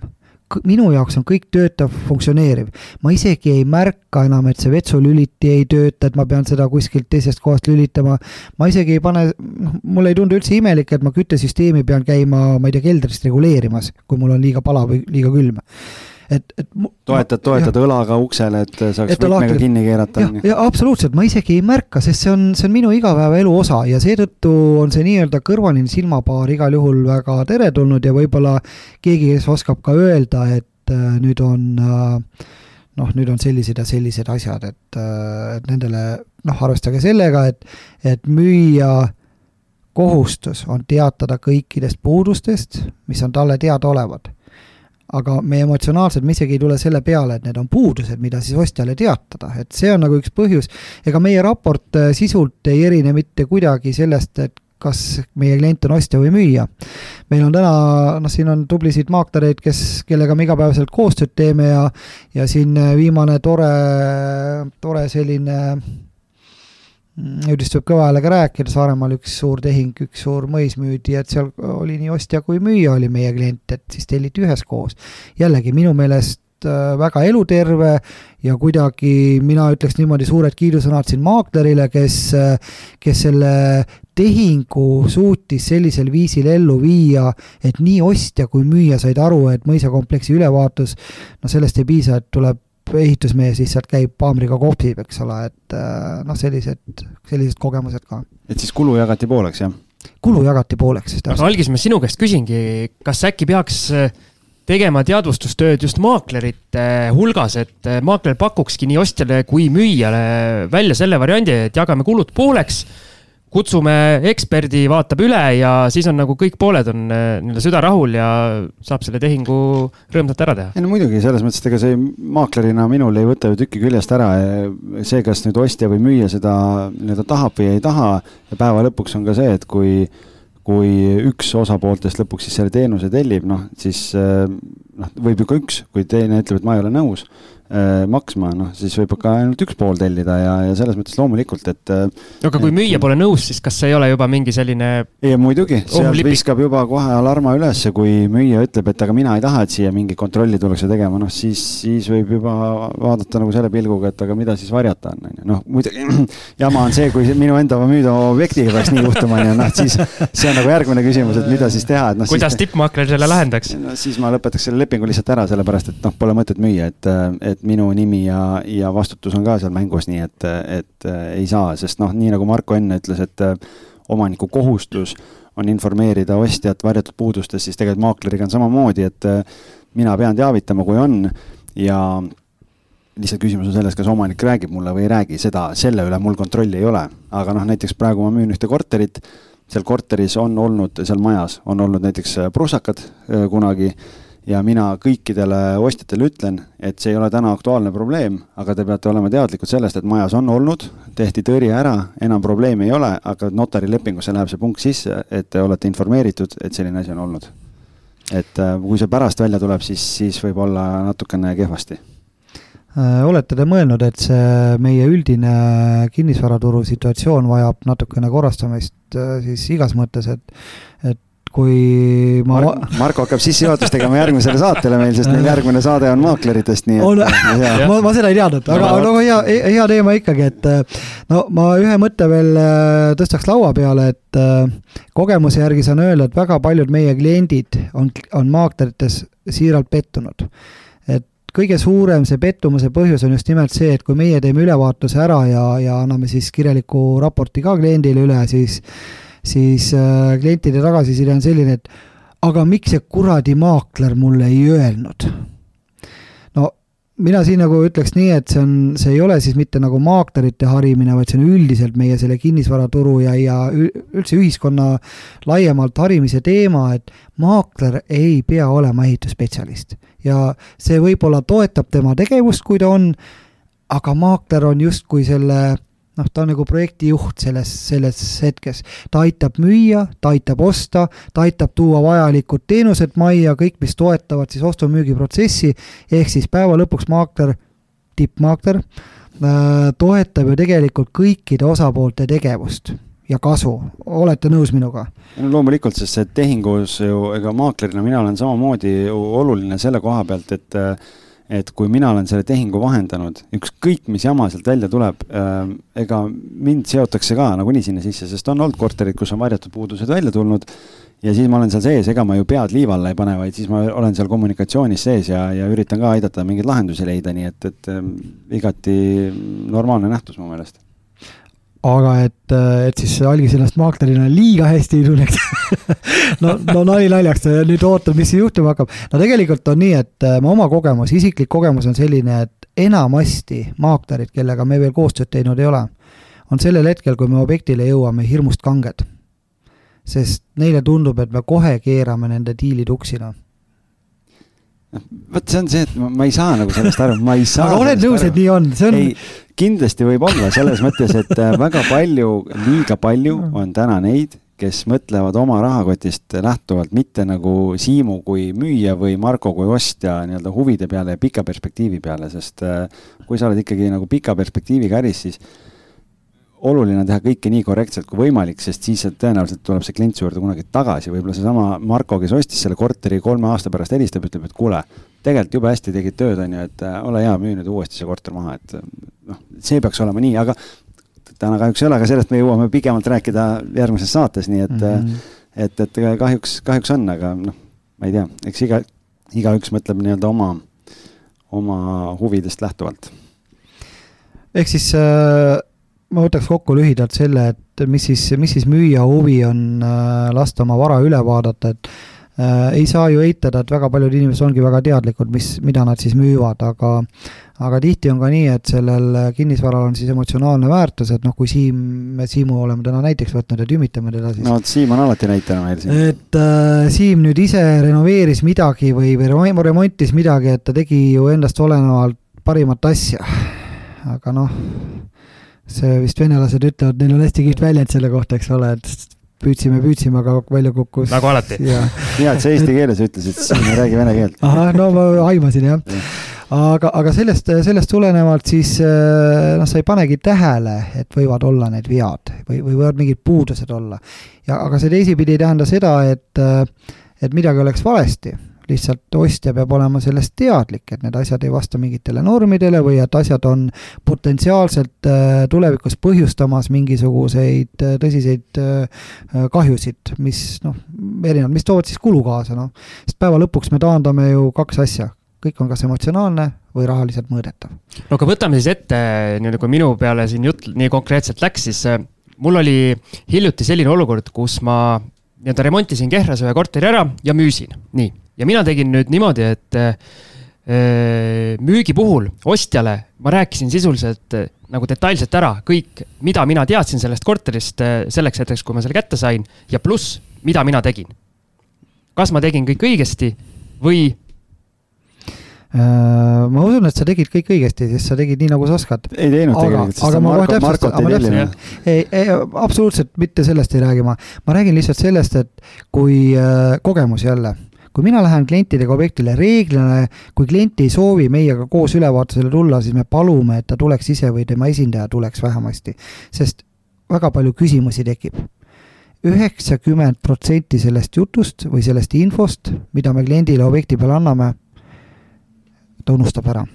minu jaoks on kõik töötav, funktsioneeriv. ma isegi ei märka enam, et see vetsulüliti ei tööta, et ma pean seda kuskilt teisest kohast lülitama. ma isegi ei pane, noh, mulle ei tundu üldse imelik, et ma küttesüsteemi pean käima, ma ei tea, keldrist reguleerimas, kui mul on liiga palav või liiga külm et, et toetad, toetad õlaga uksele, et saaks et võtmega laakri. kinni keerata. ja, absoluutselt, ma isegi ei märka, sest see on, see on minu igapäevaelu osa ja seetõttu on see nii-öelda kõrvaline silmapaar igal juhul väga teretulnud ja võib-olla keegi, kes oskab ka öelda, et äh, nüüd on äh, noh, nüüd on sellised ja sellised asjad, et, äh, et nendele noh, arvestage sellega, et, et müüa kohustus on teatada kõikidest puudustest, mis on talle teadaolevad aga me emotsionaalselt, me isegi ei tule selle peale, et need on puudused, mida siis ostjale teatada, et see on nagu üks põhjus. ega meie raport äh, sisult ei erine mitte kuidagi sellest, et kas meie klient on ostja või müüja. meil on täna, noh, siin on tublisid maaklereid, kes, kellega me igapäevaselt koostööd teeme ja, ja siin äh, viimane tore, tore selline jõudis, tuleb kõva häälega rääkida, Saaremaal üks suur tehing, üks suur mõis müüdi, et seal oli nii ostja kui müüja oli meie klient, et siis telliti üheskoos. jällegi minu meelest äh, väga eluterve ja kuidagi mina ütleks niimoodi suured kiidusõnad siin maaklerile, kes, äh, kes selle tehingu suutis sellisel viisil ellu viia, et nii ostja kui müüja said aru, et mõisakompleksi ülevaatus, no sellest ei piisa, et tuleb ehitusmees lihtsalt käib paamriga kohvib, eks ole, et äh, noh, sellised, sellised kogemused ka. et siis kulu jagati pooleks, jah? kulu jagati pooleks. aga algis, ma sinu käest küsingi, kas äkki peaks äh, tegema teadvustustööd just maaklerite hulgas, et äh, maakler pakukski nii ostjale kui müüjale välja selle variandi, et jagame kulud pooleks kutsume eksperdi, vaatab üle ja siis on nagu kõik pooled on äh, nii-öelda süda rahul ja saab selle tehingu rõõmsalt ära teha. ei no muidugi, selles mõttes, et ega see maaklerina minul ei võta ju tükki küljest ära. see, kas nüüd ostja või müüja seda nii-öelda tahab või ei taha ja päeva lõpuks on ka see, et kui, kui üks osapooltest lõpuks siis selle teenuse tellib, noh siis äh, noh, võib ju ka üks, kui teine ütleb, et ma ei ole nõus maksma, noh siis võib ka ainult üks pool tellida ja, ja selles mõttes loomulikult, et. Äh, aga kui et, müüja pole nõus, siis kas see ei ole juba mingi selline? ei muidugi, sealt viskab juba kohe alarma ülesse, kui müüja ütleb, et aga mina ei taha, et siia mingi kontrolli tullakse tegema, noh siis, siis võib juba vaadata nagu selle pilguga, et aga mida siis varjata on, on ju, noh muidugi jama on see, kui minu enda müüdava objektiga peaks nii juhtuma, on ju, noh siis see on nagu järgmine küsimus, et mida siis teha, et noh. kuidas tippmaakler selle lahendaks? no siis ma lõpetaks selle lepingu lihtsalt ära, sellepärast et noh, pole mõtet müüa, et, et et minu nimi ja, ja vastutus on ka seal mängus, nii et, et äh, ei saa, sest noh, nii nagu Marko enne ütles, et äh, omaniku kohustus on informeerida ostjat varjatud puudustest, siis tegelikult maakleriga on samamoodi, et äh, mina pean teavitama, kui on ja lihtsalt küsimus on selles, kas omanik räägib mulle või ei räägi, seda, selle üle mul kontrolli ei ole. aga noh, näiteks praegu ma müün ühte korterit, seal korteris on olnud, seal majas on olnud näiteks prussakad kunagi ja mina kõikidele ostjatele ütlen, et see ei ole täna aktuaalne probleem, aga te peate olema teadlikud sellest, et majas on olnud, tehti tõrje ära, enam probleemi ei ole, aga notarilepingusse läheb see punkt sisse, et te olete informeeritud, et selline asi on olnud. et äh, kui see pärast välja tuleb, siis, siis võib olla natukene kehvasti äh, olete te mõelnud, et see meie üldine kinnisvaraturu situatsioon vajab natukene korrastamist äh, siis igas mõttes, et, et kui ma Mark, Marko hakkab sissejuhatust tegema järgmisele saatele meil, sest meil järgmine saade on maakleritest, nii et. on, ma, ma seda ei teadnud, aga no, no hea, hea teema ikkagi, et no ma ühe mõtte veel äh, tõstaks laua peale, et äh, kogemuse järgi saan öelda, et väga paljud meie kliendid on, on maaklerites siiralt pettunud. et kõige suurem see pettumuse põhjus on just nimelt see, et kui meie teeme ülevaatuse ära ja, ja anname siis kirjaliku raporti ka kliendile üle, siis siis äh, klientide tagasiside on selline, et aga miks see kuradi maakler mulle ei öelnud? no mina siin nagu ütleks nii, et see on, see ei ole siis mitte nagu maaklerite harimine, vaid see on üldiselt meie selle kinnisvaraturu ja, ja üldse ühiskonna laiemalt harimise teema, et maakler ei pea olema ehitusspetsialist. ja see võib-olla toetab tema tegevust, kui ta on, aga maakler on justkui selle noh, ta on nagu projektijuht selles, selles hetkes. ta aitab müüa, ta aitab osta, ta aitab tuua vajalikud teenused majja, kõik, mis toetavad siis ostu-müügiprotsessi, ehk siis päeva lõpuks maakler, tippmaakler, äh, toetab ju tegelikult kõikide osapoolte tegevust ja kasu, olete nõus minuga? no loomulikult, sest see tehingus ju, ega maaklerina mina olen samamoodi oluline selle koha pealt, et et kui mina olen selle tehingu vahendanud, ükskõik mis jama sealt välja tuleb äh,, ega mind seotakse ka nagunii sinna sisse, sest on olnud korterid, kus on varjatud puudused välja tulnud ja siis ma olen seal sees, ega ma ju pead liiva alla ei pane, vaid siis ma olen seal kommunikatsioonis sees ja, ja üritan ka aidata mingeid lahendusi leida, nii et, et äh, igati normaalne nähtus mu meelest aga et, et siis algis ennast maaklerina liiga hästi ei tunneks no, no nali naljaks, nüüd ootan, mis juhtuma hakkab. no tegelikult on nii, et äh, mu oma kogemus, isiklik kogemus on selline, et enamasti maaklerid, kellega me veel koostööd teinud ei ole, on sellel hetkel, kui me objektile jõuame, hirmust kanged. sest neile tundub, et me kohe keerame nende diilid noh, vot see on see, et ma, ma ei saa nagu sellest aru, ma ei saa. aga oled nõus, et nii on, see on. kindlasti võib olla selles mõttes, et äh, väga palju, liiga palju on täna neid, kes mõtlevad oma rahakotist lähtuvalt mitte nagu Siimu kui müüja või Marko kui ostja nii-öelda huvide peale ja pika perspektiivi peale, sest äh, kui sa oled ikkagi nagu pika perspektiiviga äris, siis oluline on teha kõike nii korrektselt kui võimalik, sest siis tõenäoliselt tuleb see klient su juurde kunagi tagasi, võib-olla seesama Marko, kes ostis selle korteri kolme aasta pärast helistab, ütleb, et kuule, tegelikult jube hästi tegid tööd, on ju, et äh, ole hea, müü nüüd uuesti see korter maha, et noh, see peaks olema nii, aga täna kahjuks ei ole, aga sellest me jõuame pikemalt rääkida järgmises saates, nii et mm, -hmm. et, et kahjuks, kahjuks on, aga noh, ma ei tea, eks iga, igaüks mõtleb nii-öelda oma, oma huvidest lähtuvalt. ehk siis äh ma võtaks kokku lühidalt selle, et mis siis, mis siis müüja huvi on äh, lasta oma vara üle vaadata, et äh, ei saa ju eitada, et väga paljud inimesed ongi väga teadlikud, mis, mida nad siis müüvad, aga aga tihti on ka nii, et sellel kinnisvaral on siis emotsionaalne väärtus, et noh, kui Siim, me Siimu oleme täna näiteks võtnud ja tümitame teda siis. no vot, Siim on alati näitena meil siin. et äh, Siim nüüd ise renoveeris midagi või, või remontis midagi, et ta tegi ju endast olenevalt parimat asja. aga noh see vist venelased ütlevad, neil on hästi kihvt väljend selle kohta, eks ole, et püüdsime, püüdsime, aga välja kukkus. nagu alati. hea, et sa eesti keeles ütlesid, sest ma ei räägi vene keelt. ahah, no ma aimasin jah ja. aga, aga sellest, sellest tulenevalt siis noh, sa ei panegi tähele, et võivad olla need vead või, või võivad mingid puudused olla. ja aga see teisipidi ei tähenda seda, et, et midagi oleks valesti lihtsalt ostja peab olema sellest teadlik, et need asjad ei vasta mingitele normidele või et asjad on potentsiaalselt äh, tulevikus põhjustamas mingisuguseid äh, tõsiseid äh, kahjusid, mis noh, erinevad, mis toovad siis kulu kaasa, noh. sest päeva lõpuks me taandame ju kaks asja, kõik on kas emotsionaalne või rahaliselt mõõdetav. no aga võtame siis ette, nii-öelda kui minu peale siin jutt nii konkreetselt läks, siis mul oli hiljuti selline olukord, kus ma nii-öelda remontisin Kehras ühe korteri ära ja müüsin, nii ja mina tegin nüüd niimoodi, et äh, müügi puhul ostjale ma rääkisin sisuliselt äh, nagu detailselt ära kõik, mida mina teadsin sellest korterist äh, selleks hetkeks, kui ma selle kätte sain ja pluss, mida mina tegin. kas ma tegin kõik õigesti või ma usun, et sa tegid kõik õigesti, sest sa tegid nii, nagu sa oskad. ei teinud aga, tegelikult, sest Marko, Markot ei tellinud. ei, ei, absoluutselt mitte sellest ei räägi ma. ma räägin lihtsalt sellest, et kui äh, kogemus jälle kui mina lähen klientidega objektile, reeglina kui klient ei soovi meiega koos ülevaatusele tulla, siis me palume, et ta tuleks ise või tema esindaja tuleks vähemasti, sest väga palju küsimusi tekib. üheksakümmend protsenti sellest jutust või sellest infost, mida me kliendile objekti peale anname, ta unustab ära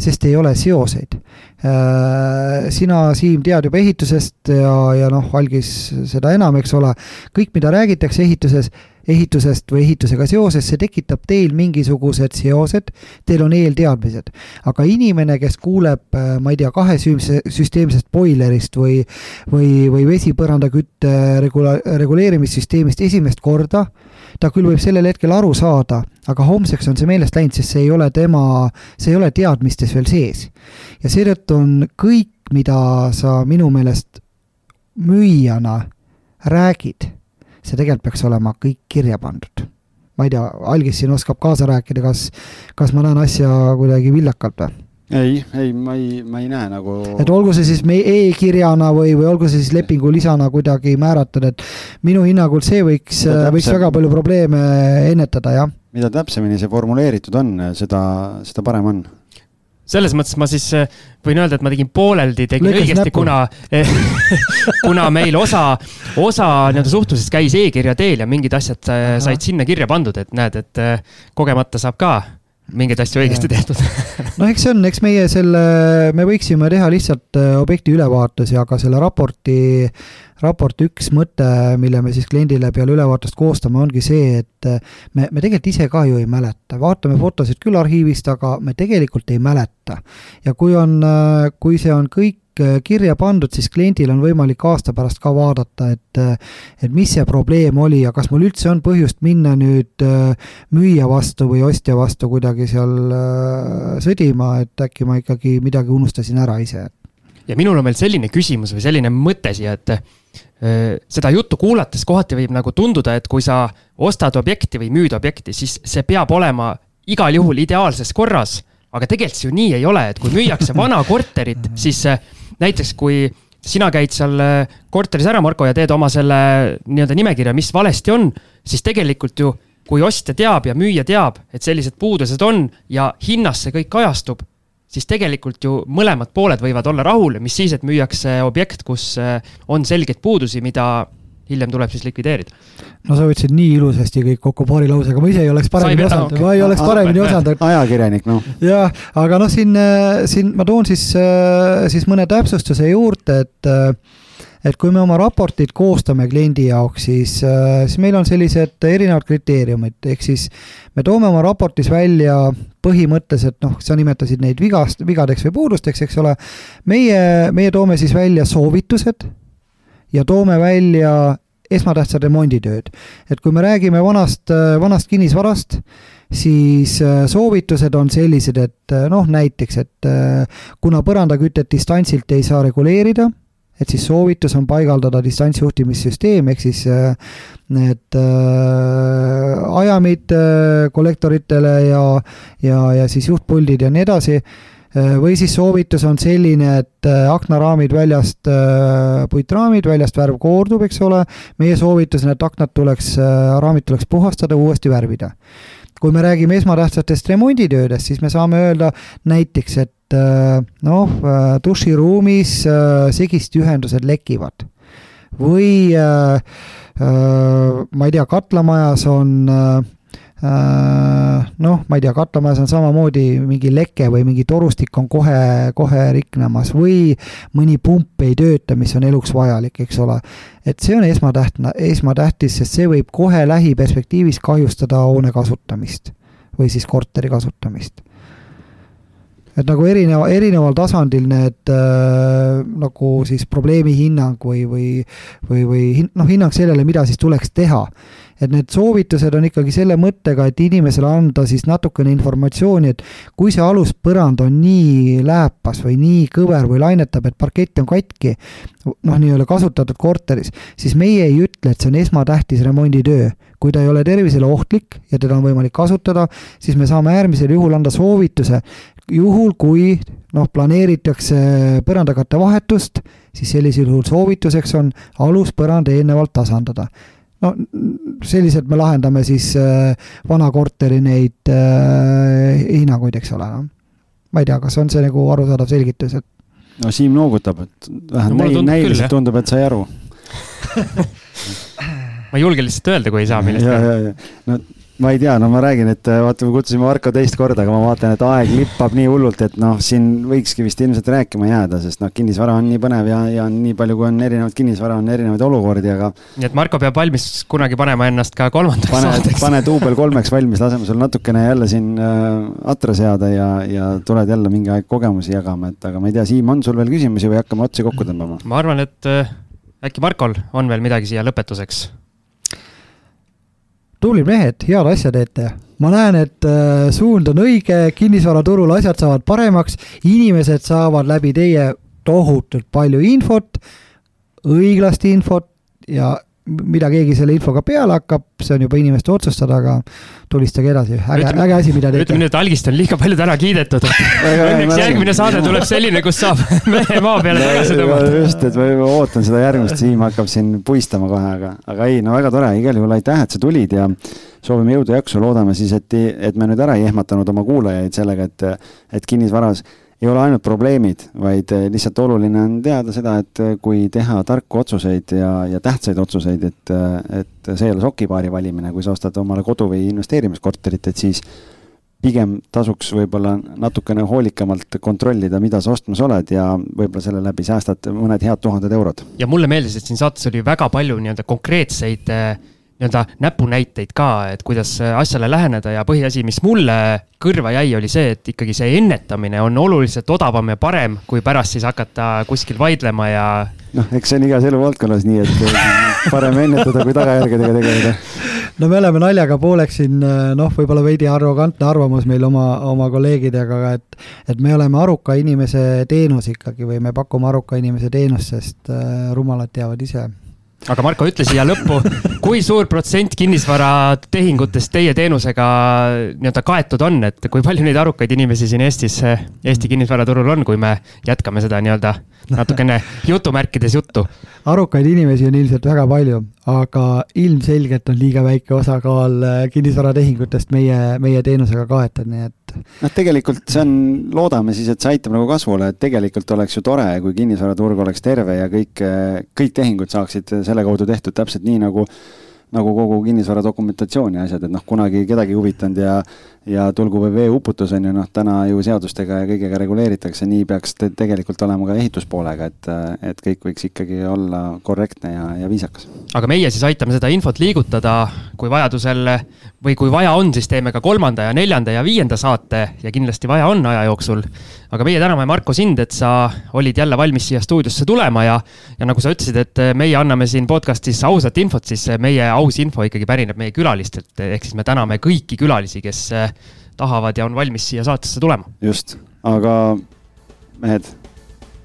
sest ei ole seoseid. Äh, sina, Siim, tead juba ehitusest ja, ja noh, algis seda enam, eks ole, kõik, mida räägitakse ehituses, ehitusest või ehitusega seoses, see tekitab teil mingisugused seosed, teil on eelteadmised. aga inimene, kes kuuleb, äh, ma ei tea, kahesüsteemsest boilerist või, või, või vesipõrandakütte regula-, reguleerimissüsteemist esimest korda, ta küll võib sellel hetkel aru saada, aga homseks on see meelest läinud, sest see ei ole tema, see ei ole teadmistes veel sees. ja seetõttu on kõik, mida sa minu meelest müüjana räägid, see tegelikult peaks olema kõik kirja pandud. ma ei tea, Algis siin oskab kaasa rääkida, kas, kas ma näen asja kuidagi viljakalt või? Ei, ei, ma ei, ma ei näe nagu. et olgu see siis meie e-kirjana või, või olgu see siis lepingu lisana kuidagi määratud, et minu hinnangul see võiks, võiks väga palju probleeme ennetada, jah. mida täpsemini see formuleeritud on, seda, seda parem on selles mõttes ma siis äh, võin öelda, et ma tegin pooleldi, tegin Lõikas õigesti, kuna kuna meil osa, osa nii-öelda suhtlusest käis e-kirja teel ja mingid asjad Aha. said sinna kirja pandud, et näed, et äh, kogemata saab ka mingeid asju õigesti tehtud. No eks see on, eks meie selle, me võiksime teha lihtsalt äh, objekti ülevaatuse, aga selle raporti, raporti üks mõte, mille me siis kliendile peale ülevaatust koostame, ongi see, et äh, me, me tegelikult ise ka ju ei mäleta, vaatame fotosid küll arhiivist, aga me tegelikult ei mäleta. ja kui on, äh, kui see on kõik kirja pandud, siis kliendil on võimalik aasta pärast ka vaadata, et äh, et mis see probleem oli ja kas mul üldse on põhjust minna nüüd äh, müüja vastu või ostja vastu kuidagi seal sõdima, et äkki ma ikkagi midagi unustasin ära ise. ja minul on veel selline küsimus või selline mõte siia, et seda juttu kuulates kohati võib nagu tunduda, et kui sa ostad objekti või müüd objekti, siis see peab olema igal juhul ideaalses korras aga tegelikult see ju nii ei ole, et kui müüakse vana korterit, siis näiteks kui sina käid seal äh, korteris ära, Marko, ja teed oma selle nii-öelda nimekirja, mis valesti on, siis tegelikult ju kui ostja teab ja müüja teab, et sellised puudused on ja hinnas see kõik kajastub, siis tegelikult ju mõlemad pooled võivad olla rahul, mis siis, et müüakse objekt, kus äh, on selgeid puudusi, mida hiljem tuleb siis likvideerida. no sa võtsid nii ilusasti kõik kokku paari lausega, ma ise ei oleks paremini osanud okay., ma ei oleks paremini osanud. ajakirjanik, noh. jah, aga noh, siin, siin ma toon siis, siis mõne täpsustuse juurde, et et kui me oma raportit koostame kliendi jaoks, siis, siis meil on sellised erinevad kriteeriumid, ehk siis me toome oma raportis välja põhimõtteliselt noh, sa nimetasid neid vigast, vigadeks või puudusteks, eks ole. meie, meie toome siis välja soovitused ja toome välja esmatähtsad remonditööd. et kui me räägime vanast, vanast kinnisvarast, siis äh, soovitused on sellised, et äh, noh, näiteks, et äh, kuna põrandakütet distantsilt ei saa reguleerida, et siis soovitus on paigaldada distantsjuhtimissüsteem, ehk siis need ajamid kollektoritele ja, ja, ja siis juhtpuldid ja nii edasi Äh, või siis soovitus on selline, et äh, aknaraamid väljast, äh, puitraamid väljast värv koordub, eks ole. meie soovitus on, et aknad tuleks, raamid tuleks puhastada, uuesti värvida. kui me räägime esmatähtsatest remonditöödest, siis me saame öelda näiteks, et noh, duširuumis segistiühendused lekivad või ma ei tea, katlamajas on Äh, noh, ma ei tea, katlamajas on samamoodi mingi leke või mingi torustik on kohe, kohe riknemas või mõni pump ei tööta, mis on eluks vajalik, eks ole. et see on esmatähtne, esmatähtis, sest see võib kohe lähiperspektiivis kahjustada hoone kasutamist või siis korteri kasutamist et nagu erineva, erineval tasandil need äh, nagu siis probleemi hinnang või, või, või, või hin, noh, hinnang sellele, mida siis tuleks teha et need soovitused on ikkagi selle mõttega, et inimesele anda siis natukene informatsiooni, et kui see aluspõrand on nii lääpas või nii kõver või lainetab, et parkett on katki, noh, nii-öelda kasutatud korteris, siis meie ei ütle, et see on esmatähtis remonditöö. kui ta ei ole tervisele ohtlik ja teda on võimalik kasutada, siis me saame äärmisel juhul anda soovituse, juhul kui noh, planeeritakse põrandakatte vahetust, siis sellisel juhul soovituseks on aluspõrand eelnevalt tasandada no selliselt me lahendame siis äh, vana korteri neid äh, hinnanguid, eks ole, noh. ma ei tea, kas on see nagu arusaadav selgitus, et. no Siim noogutab, et vähemalt no, näiliselt tundub, et sai aru ma ei julge lihtsalt öelda, kui ei saa millest rääkida. no ma ei tea, no ma räägin, et äh, vaata, me kutsusime Marko teist korda, aga ma vaatan, et aeg lippab nii hullult, et noh, siin võikski vist ilmselt rääkima jääda, sest noh, kinnisvara on nii põnev ja, ja nii palju, kui on erinevat kinnisvara, on erinevaid olukordi, aga. nii et Marko peab valmis kunagi panema ennast ka kolmandaks pane, saateks. pane duubel kolmeks valmis, laseme sul natukene jälle siin äh, atra seada ja, ja tuled jälle mingi aeg kogemusi jagama, et aga ma ei tea, Siim, on sul veel küsimusi või hakkame otsi kokku tõmbama? ma arvan, et äh, äkki Markol on veel midagi siia lõpetuseks tublid mehed, head asja teete. ma näen, et äh, suund on õige, kinnisvaraturul asjad saavad paremaks, inimesed saavad läbi teie tohutult palju infot, õiglast infot ja mida keegi selle infoga peale hakkab, see on juba inimeste otsustada, aga tulistage edasi, äge, äge asi, mida teete. ütleme nii, et algist on liiga palju täna kiidetud. Õnneks järgmine saade tuleb selline, kus saab mehe maa peale tagasi tõmmata. just, et ma ootan seda järgmist, Siim hakkab siin puistama kohe, aga, aga ei, no väga tore, igal juhul aitäh, et sa tulid ja soovime jõudu, jaksu, loodame siis, et, et me nüüd ära ei ehmatanud oma kuulajaid sellega, et, et kinnisvaras ei ole ainult probleemid, vaid eh, lihtsalt oluline on teada seda, et eh, kui teha tarku otsuseid ja, ja tähtsaid otsuseid, et, eh, et see ei ole sokipaari valimine, kui sa ostad omale kodu või investeerimiskorterit, et siis pigem tasuks võib-olla natukene hoolikamalt kontrollida, mida sa ostmas oled ja võib-olla selle läbi säästad mõned head tuhanded eurod. ja mulle meeldis, et siin saates oli väga palju nii-öelda konkreetseid nii-öelda näpunäiteid ka, et kuidas asjale läheneda ja põhiasi, mis mulle kõrva jäi, oli see, et ikkagi see ennetamine on oluliselt odavam ja parem, kui pärast siis hakata kuskil vaidlema ja. noh, eks see on igas eluvaldkonnas nii, et parem ennetada, kui tagajärgedega tegeleda. no me oleme naljaga pooleks siin noh, võib-olla veidi arrogantne arvamus meil oma, oma kolleegidega, et, et me oleme aruka inimese teenus ikkagi või me pakume aruka inimese teenust, sest äh, rumalad teavad ise aga Marko, ütle siia lõppu, kui suur protsent kinnisvaratehingutest teie teenusega nii-öelda kaetud on, et kui palju neid arukaid inimesi siin Eestis, Eesti kinnisvaraturul on, kui me jätkame seda nii-öelda natukene jutumärkides juttu? arukaid inimesi on ilmselt väga palju, aga ilmselgelt on liiga väike osakaal kinnisvaratehingutest meie, meie teenusega kaetud, nii et noh, tegelikult see on, loodame siis, et see aitab nagu kasvule, et tegelikult oleks ju tore, kui kinnisvaraturg oleks terve ja kõik, kõik tehingud saaksid selle kaudu tehtud täpselt nii, nagu nagu kogu kinnisvara dokumentatsioon ja asjad, et noh, kunagi kedagi huvitanud ja ja tulgu või veeuputus on ju noh, täna ju seadustega ja kõigega reguleeritakse, nii peaks te tegelikult olema ka ehituspoolega, et, et kõik võiks ikkagi olla korrektne ja, ja viisakas. aga meie siis aitame seda infot liigutada, kui vajadusel või kui vaja on, siis teeme ka kolmanda ja neljanda ja viienda saate ja kindlasti vaja on aja jooksul. Aga meie täname, Marko, sind, et sa olid jälle valmis siia stuudiosse tulema ja, ja nagu sa ütlesid, et meie anname siin podcast'is ausat infot, siis meie aus info ikkagi pärineb meie külalistelt, ehk siis me täname kõiki külalisi, kes tahavad ja on valmis siia saatesse tulema. just, aga mehed,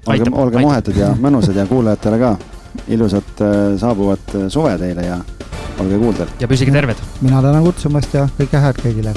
olge, olge muhetud ja mõnusad ja kuulajatele ka ilusat äh, saabuvat äh, suve teile ja olge kuuldel. ja püsige terved. mina tänan kutsumast ja kõike head kõigile